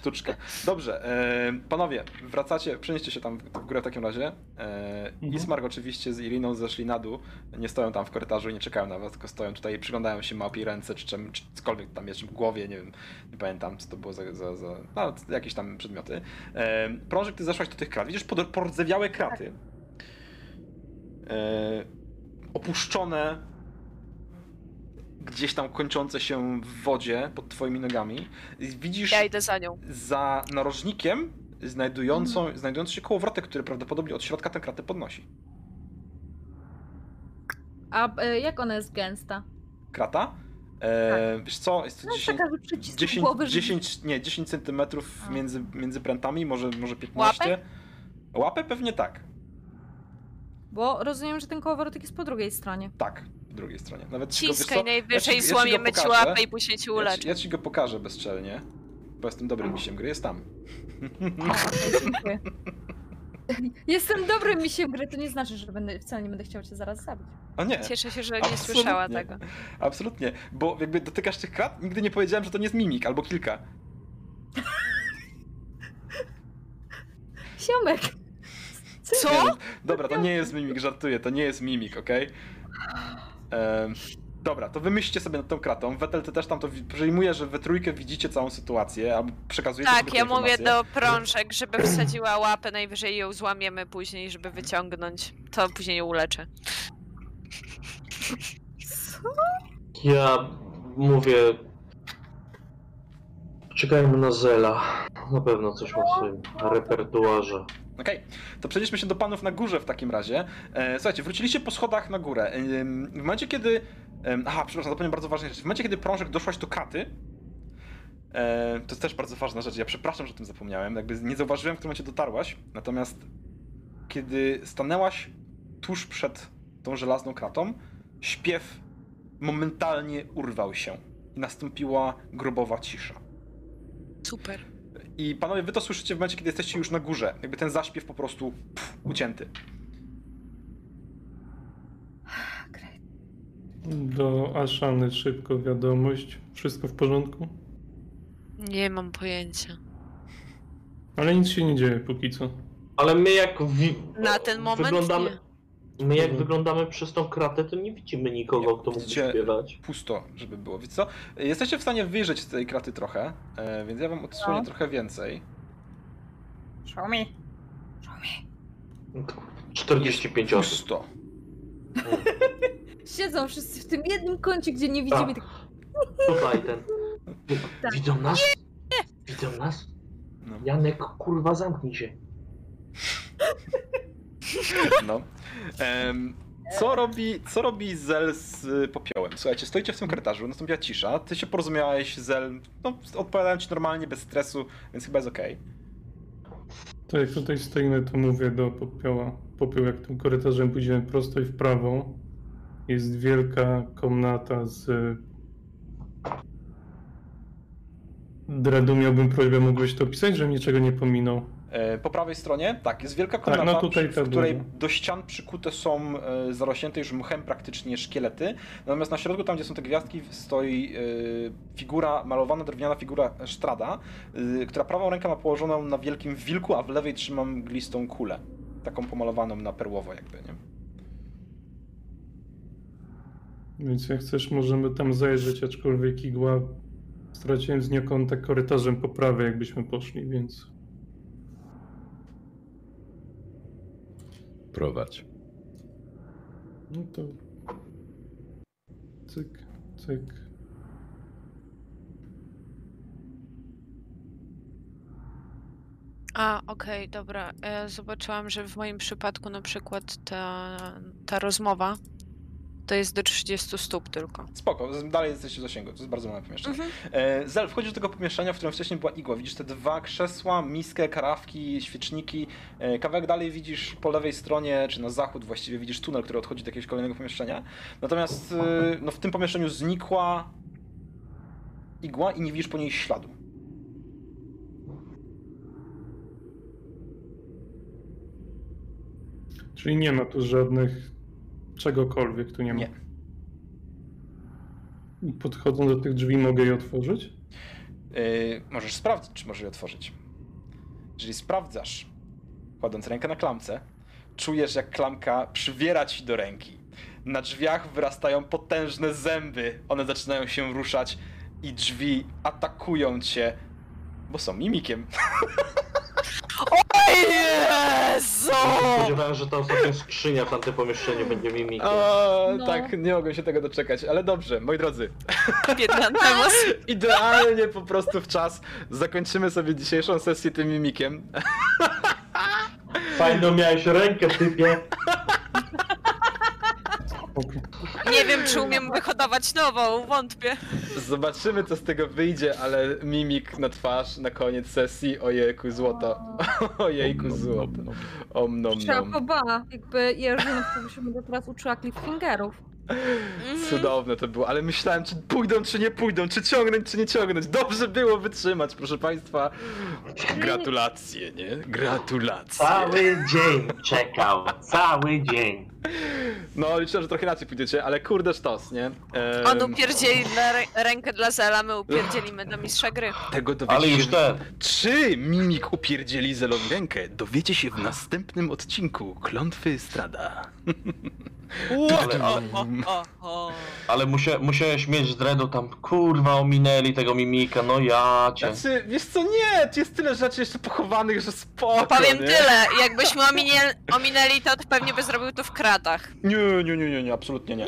Sztuczka. Dobrze, e, panowie, wracacie, przenieście się tam w w górę w takim razie. E, Mhm. Ismark oczywiście z Iriną zeszli na dół, nie stoją tam w korytarzu i nie czekają na was, tylko stoją tutaj i przyglądają się małpiej ręce, czy, czym, czy cokolwiek tam jest, czy w głowie, nie wiem, nie pamiętam, co to było za, za, za no, jakieś tam przedmioty. E, Prążek, ty zeszłaś do tych krat, widzisz pod- pordzewiałe kraty. E, opuszczone, gdzieś tam kończące się w wodzie pod twoimi nogami. Widzisz Ja idę za nią. za narożnikiem znajdującą, znajdujący się kołowrotek, który prawdopodobnie od środka tę kratę podnosi. A e, jak ona jest gęsta? Krata? E, wiesz co, jest to No, 10, taka, że przycisk 10, głowy, że- 10, nie, 10 centymetrów A. między, między prętami, może, może 15. Łapę? Łapę pewnie tak. Bo rozumiem, że ten kołowrotek jest po drugiej stronie. Tak, drugiej stronie. Nawet ci go, Ciskaj co, najwyżej, ja ci- ja ci go złamiemy ci pokażę. łapę i później ci ja ci, ja ci go pokażę bezczelnie, bo jestem dobrym misiem gry, jest tam. [LAUGHS] Dziękuję. Jestem dobrym misiem gry, to nie znaczy, że będę, wcale nie będę chciał cię zaraz zabić. A nie, Cieszę się, że nie Absolutnie. słyszała tego. absolutnie, bo jakby dotykasz tych krat, nigdy nie powiedziałem, że to nie jest mimik, albo kilka. [LAUGHS] Siomek! Co? Nie, Dobra, to nie jest mimik, żartuję, to nie jest mimik, okej? Em, Dobra, to wymyślcie sobie nad tą kratą. Wetel, ty też tam to przejmuję, że we trójkę widzicie całą sytuację, albo przekazujecie sobie Tak, ja mówię do prążek, żeby wsadziła łapę, najwyżej ją złamiemy później, żeby wyciągnąć. To później ją uleczę. Co? Ja mówię. Czekajmy na Zela. Na pewno coś ma w swoim repertuarze. Okej, to przenieśmy się do panów na górze w takim razie. E, słuchajcie, wróciliście po schodach na górę. Em, w momencie, kiedy... em, aha, przepraszam, zapomniałem bardzo ważnej rzeczy. W momencie, kiedy prążek doszłaś do kraty, e, to jest też bardzo ważna rzecz. Ja przepraszam, że o tym zapomniałem. Jakby nie zauważyłem, w którym momencie dotarłaś. Natomiast kiedy stanęłaś tuż przed tą żelazną kratą, śpiew momentalnie urwał się. I nastąpiła grobowa cisza. Super. I panowie, wy to słyszycie w momencie, kiedy jesteście już na górze. Jakby ten zaśpiew po prostu pff, ucięty. Do Aszany szybko wiadomość. Wszystko w porządku? Nie mam pojęcia. Ale nic się nie dzieje póki co. Ale my jak wi- Na ten moment wyglądamy, nie. My jak Mhm. wyglądamy przez tą kratę, to nie widzimy nikogo, Nie, kto mógłby śpiewać. Pusto, żeby było. Wiecie co? Jesteście w stanie wyjrzeć z tej kraty trochę, e, więc ja wam odsłonię No. trochę więcej. Show me. Show me. 45 osób. Pusto. [LAUGHS] Siedzą wszyscy w tym jednym kącie, gdzie nie widzimy Tak. tych... [LAUGHS] Tutaj ten. [LAUGHS] Tak. Widzą nas? Widzą nas? No. Janek, kurwa, zamknij się. [LAUGHS] no. Em, co robi, co robi Zel z y, popiołem? Słuchajcie, stoicie w tym korytarzu, nastąpiła cisza, ty się porozumiałeś, Zel, no, odpowiadałem ci normalnie, bez stresu, więc chyba jest okej. To jak tutaj stoimy, to mówię do popioła. Popiół, jak tym korytarzem pójdziemy prosto i w prawo, jest wielka komnata z... Dredu, miałbym prośbę, mógłbyś to opisać, żebym niczego nie pominął. E, Po prawej stronie, tak, jest wielka komnata, no tutaj w której do ścian przykute są e, zarośnięte już mchem praktycznie szkielety. Natomiast na środku, tam gdzie są te gwiazdki, stoi e, figura, malowana drewniana figura Sztrada, e, która prawą rękę ma położoną na wielkim wilku, a w lewej trzyma mglistą kulę. Taką pomalowaną na perłowo jakby, nie? Więc jak chcesz, możemy tam zajrzeć, aczkolwiek igła... Straciłem z nią kontakt korytarzem po prawej, jakbyśmy poszli, więc... Prowadź. No to... Cyk, cyk. A, okej, dobra. E, zobaczyłam, że w moim przypadku na przykład ta, ta rozmowa to jest do 30 stóp tylko. Spoko, dalej jesteście w zasięgu, to jest bardzo małe pomieszczenie. Mhm. E, Zel, wchodzisz do tego pomieszczenia, w którym wcześniej była igła. Widzisz te dwa krzesła, miskę, karawki, świeczniki. E, kawałek dalej widzisz po lewej stronie, czy na zachód właściwie, widzisz tunel, który odchodzi do jakiegoś kolejnego pomieszczenia. Natomiast e, no, w tym pomieszczeniu znikła igła i nie widzisz po niej śladu. Czyli nie ma tu żadnych czegokolwiek, tu nie ma. Nie. Podchodząc do tych drzwi mogę je otworzyć? Yy, możesz sprawdzić, czy możesz je otworzyć. Jeżeli sprawdzasz, kładąc rękę na klamce, czujesz, jak klamka przywiera ci do ręki. Na drzwiach wyrastają potężne zęby. One zaczynają się ruszać i drzwi atakują cię, bo są mimikiem. [LAUGHS] O Jezu! Spodziewałem, że ta ostatnia skrzynia w tamtym pomieszczeniu będzie mimikiem. O, No. Tak, nie mogę się tego doczekać, ale dobrze, moi drodzy. Biedna [LAUGHS] Nemos. Idealnie po prostu w czas zakończymy sobie dzisiejszą sesję tym mimikiem. Fajno miałeś rękę, typie. Nie wiem, czy umiem wyhodować nową, wątpię. Zobaczymy, co z tego wyjdzie, ale mimik na twarz na koniec sesji. Ojejku, złoto. Ojejku, złoto. Om nom Trzeba nom. poba, jakby Jerzyna się będę teraz uczyła cliffhangerów. Mhm. Cudowne to było, ale myślałem, czy pójdą, czy nie pójdą, czy ciągnąć, czy nie ciągnąć. Dobrze było wytrzymać, proszę państwa. Gratulacje, nie? Gratulacje. Cały dzień czekał, cały dzień. No, liczę, że trochę inaczej pójdziecie, ale kurde sztos, nie? Em, On upierdzieli dla rę- rękę dla Zela, my upierdzielimy do mistrza gry. Tego dowiecie Ale już się... ten. Czy Mimik upierdzieli Zelowi rękę? Dowiecie się w następnym odcinku Klątwy Strada. [LAUGHS] Ale- O, o, o, o. Ale musia, musiałeś mieć dreadu tam, kurwa, ominęli tego mimika, no ja cię. Znaczy, wiesz co, nie, tu jest tyle rzeczy jeszcze pochowanych, że spoko, Powiem nie? tyle, jakbyśmy ominęli, ominęli to, to pewnie by zrobił to w kratach. Nie, nie, nie, nie, nie, absolutnie nie.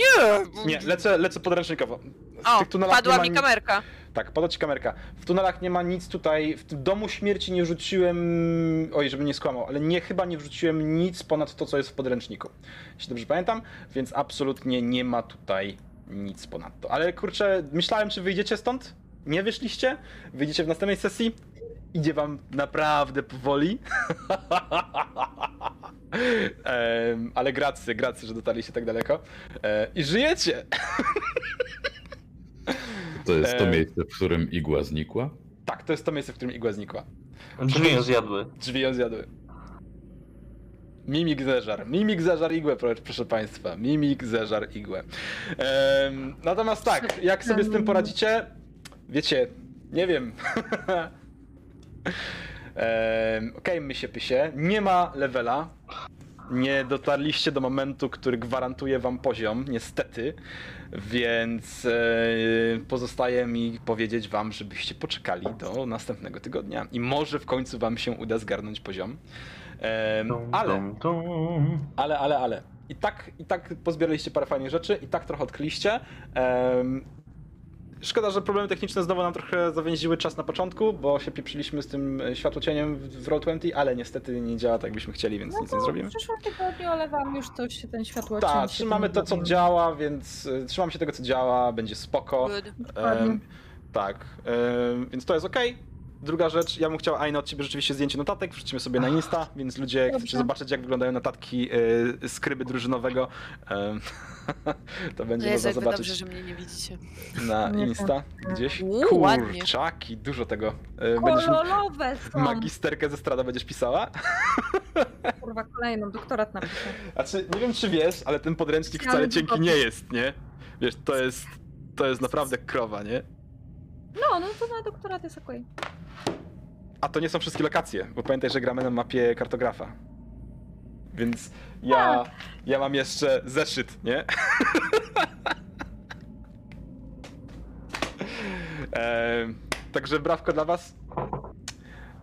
Nie, lecę, lecę podręcznikowo. W O, tych tunelach padła ma mi nic- kamerka. Tak, padła ci kamerka. W tunelach nie ma nic tutaj, w domu śmierci nie wrzuciłem, oj, żebym nie skłamał, ale nie, chyba nie wrzuciłem nic ponad to, co jest w podręczniku. Jeśli dobrze pamiętam, więc absolutnie nie ma tutaj nic ponadto. Ale kurczę, myślałem, czy wyjdziecie stąd? Nie wyszliście? Wyjdziecie w następnej sesji? Idzie wam naprawdę powoli. [LAUGHS] Em, ale gracy, gracy, że dotarliście tak daleko. E, I żyjecie! [LAUGHS] To jest to E. miejsce, w którym igła znikła? Tak, to jest to miejsce, w którym igła znikła. Drzwi ją zjadły. Drzwi ją zjadły. Mimik zeżar. Mimik zeżar igłę, pro- proszę państwa. Mimik zeżar igłę. Em, natomiast tak, jak sobie z tym poradzicie? Wiecie, nie wiem. [LAUGHS] Em, Okej, my się pysie. Nie ma levela. Nie dotarliście do momentu, który gwarantuje wam poziom, niestety. Więc e, pozostaje mi powiedzieć wam, żebyście poczekali do następnego tygodnia. I może w końcu wam się uda zgarnąć poziom. Ale, ale, ale, ale. I tak, I tak pozbieraliście parę fajnych rzeczy, i tak trochę odkryliście. Szkoda, że problemy techniczne znowu nam trochę zawęziły czas na początku, bo się pieprzyliśmy z tym e, światłocieniem w w Roll20, ale niestety nie działa tak, jakbyśmy chcieli, więc nic nie zrobimy. W przyszłym tygodniu, ale wam już to się ten światło Tak, trzymamy to, co działa, więc e, trzymam się tego, co działa, będzie spoko. Good. Em, tak, em, więc to jest ok. Druga rzecz, ja bym chciał Aina od ciebie rzeczywiście zdjęcie notatek, wrzucimy sobie na Insta, więc ludzie, chcecie zobaczyć, jak wyglądają notatki e, skryby drużynowego, em, [LAUGHS] to będzie Jezu, można zobaczyć dobrze, że mnie nie widzicie. na Insta gdzieś. Kurczaki, dużo tego. E, Będziesz Kolorowe są. magisterkę ze strada będziesz pisała? [LAUGHS] Kurwa, kolejną, doktorat napiszę. Znaczy, nie wiem czy wiesz, ale ten podręcznik wcale cienki nie jest, nie? Wiesz, to jest, to jest naprawdę krowa, nie? No, no to na doktorat jest okej. A to nie są wszystkie lokacje, bo pamiętaj, że gramy na mapie kartografa. Więc ja, ja mam jeszcze zeszyt, nie? [LAUGHS] Em, także brawko dla was.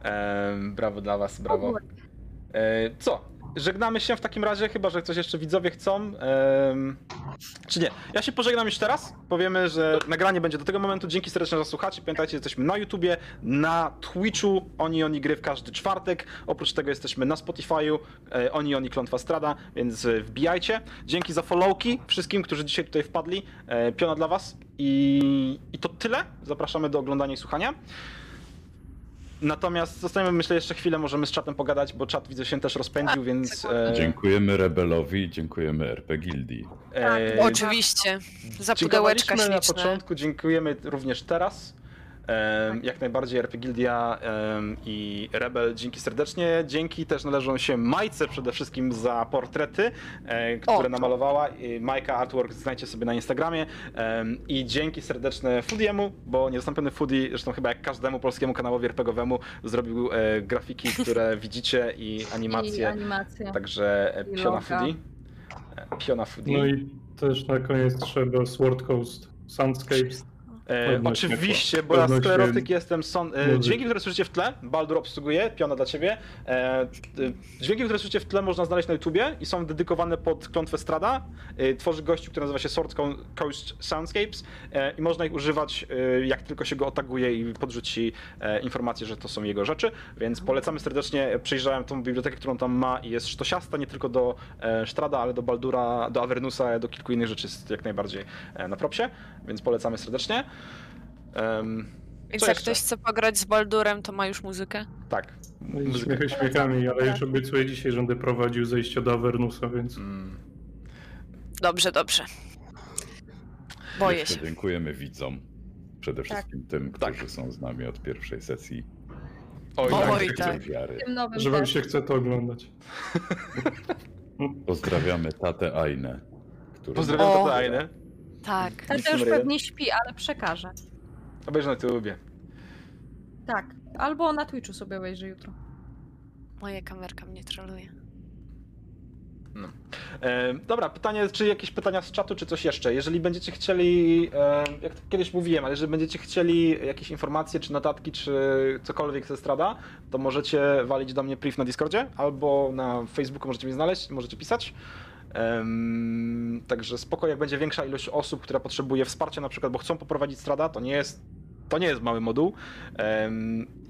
Em, brawo dla was, brawo. E, co? Żegnamy się w takim razie, chyba że coś jeszcze widzowie chcą. Em, czy nie? Ja się pożegnam już teraz. Powiemy, że nagranie będzie do tego momentu. Dzięki serdecznie za słuchacie. Pamiętajcie, jesteśmy na YouTubie, na Twitchu, Oni Oni Gry w każdy czwartek. Oprócz tego jesteśmy na Spotify'u, e, Oni Oni Klątwa Strada, więc e, wbijajcie. Dzięki za followki wszystkim, którzy dzisiaj tutaj wpadli. E, Piona dla was. I, I to tyle. Zapraszamy do oglądania i słuchania. Natomiast zostaniemy, myślę, jeszcze chwilę, możemy z czatem pogadać, bo czat widzę się też rozpędził, więc. E, Dziękujemy Rebelowi, dziękujemy RP Gildii. e, Oczywiście. Za pudełeczka na początku, dziękujemy również teraz. Jak najbardziej RP Gildia i Rebel, dzięki serdecznie. Dzięki też należą się Majce przede wszystkim za portrety, e, które to. namalowała. Majka Artwork znajdzie sobie na Instagramie. I dzięki serdeczne Foodiemu, bo niezastąpiony Foodie, zresztą chyba jak każdemu polskiemu kanałowi RPGowemu, zrobił e, grafiki, [LAUGHS] które widzicie i I animacje. animacje. Także e, I Piona. Foodie. Piona Foodie. No i też na koniec trzeba Sword Coast Soundscapes. E, oczywiście, bo ja sklerotyk jestem. Son, e, dźwięki, które słyszycie w tle, Baldur obsługuje, piona dla ciebie. E, dźwięki, które słyszycie w tle można znaleźć na YouTubie i są dedykowane pod klątwę Strada. E, tworzy gościu, który nazywa się Sword Co- Coast Soundscapes e, i można ich używać e, jak tylko się go otaguje i podrzuci informację, że to są jego rzeczy, więc polecamy serdecznie. Przejrzałem tą bibliotekę, którą tam ma i jest sztosiasta nie tylko do Strada, ale do Baldura, do Avernusa, do kilku innych rzeczy jest jak najbardziej na propsie, więc polecamy serdecznie. Em, Więc jak ktoś chce pograć z Baldurem, to ma już muzykę. tak. No śmiechy śmiechami, ale już obiecuję dzisiaj, że będę prowadził zejście do Avernusa, więc Mm. Dobrze, dobrze. Boję Jeszcze się. dziękujemy widzom. Przede wszystkim tym, Tak. którzy są z nami od pierwszej sesji. Oj, Oj, tak. Tak. Wiary. Tym że wam się chce to oglądać. Pozdrawiamy tatę Ainę. Który Pozdrawiam tatę Ainę. Tak. To już pewnie śpi, ale przekaże. Obejrzę na YouTubie. Tak. Albo na Twitchu sobie obejrzy jutro. Moja kamerka mnie troluje. E, dobra, pytanie, czy jakieś pytania z czatu, czy coś jeszcze? Jeżeli będziecie chcieli, e, jak to kiedyś mówiłem, ale jeżeli będziecie chcieli jakieś informacje, czy notatki, czy cokolwiek ze strada, to możecie walić do mnie priv na Discordzie, albo na Facebooku możecie mnie znaleźć, możecie pisać. Także spoko, jak będzie większa ilość osób, która potrzebuje wsparcia na przykład, bo chcą poprowadzić strada, to nie jest, to nie jest mały moduł.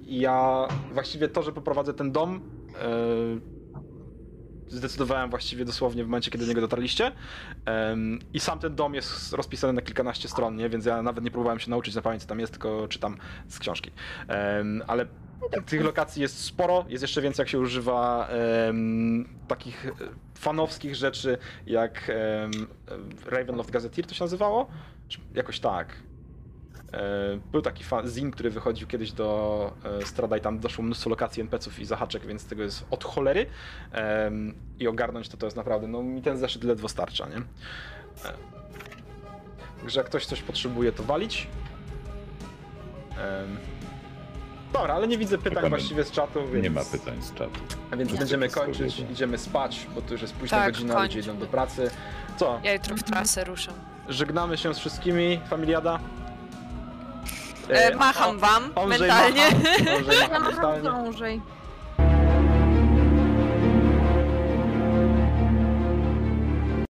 Ja właściwie to, że poprowadzę ten dom, e, zdecydowałem właściwie dosłownie w momencie, kiedy do niego dotarliście. Em, I sam ten dom jest rozpisany na kilkanaście stron, nie? więc ja nawet nie próbowałem się nauczyć na pamięć, co tam jest, tylko czytam z książki. Em, ale tych lokacji jest sporo, jest jeszcze więcej, jak się używa em, takich e, fanowskich rzeczy, jak em, Ravenloft Gazetteer to się nazywało? Jakoś tak. E, Był taki zin, który wychodził kiedyś do e, Strada i tam doszło mnóstwo lokacji NPC-ów i zahaczek, więc tego jest od cholery. I ogarnąć to to jest naprawdę, no mi ten zeszyt ledwo starcza, nie? E, Także jak ktoś coś potrzebuje, to walić. Dobra, ale nie widzę pytań Czekamy. właściwie z czatu, więc... Nie ma pytań z czatu. A więc Nie. będziemy kończyć, idziemy spać, bo to już jest późna Tak, godzina, ludzie kończmy. idą do pracy. Co? Ja jutro w trasę ruszam. Żegnamy się z wszystkimi, familiada. E, macham wam mentalnie. Macha, Andrzej [LAUGHS]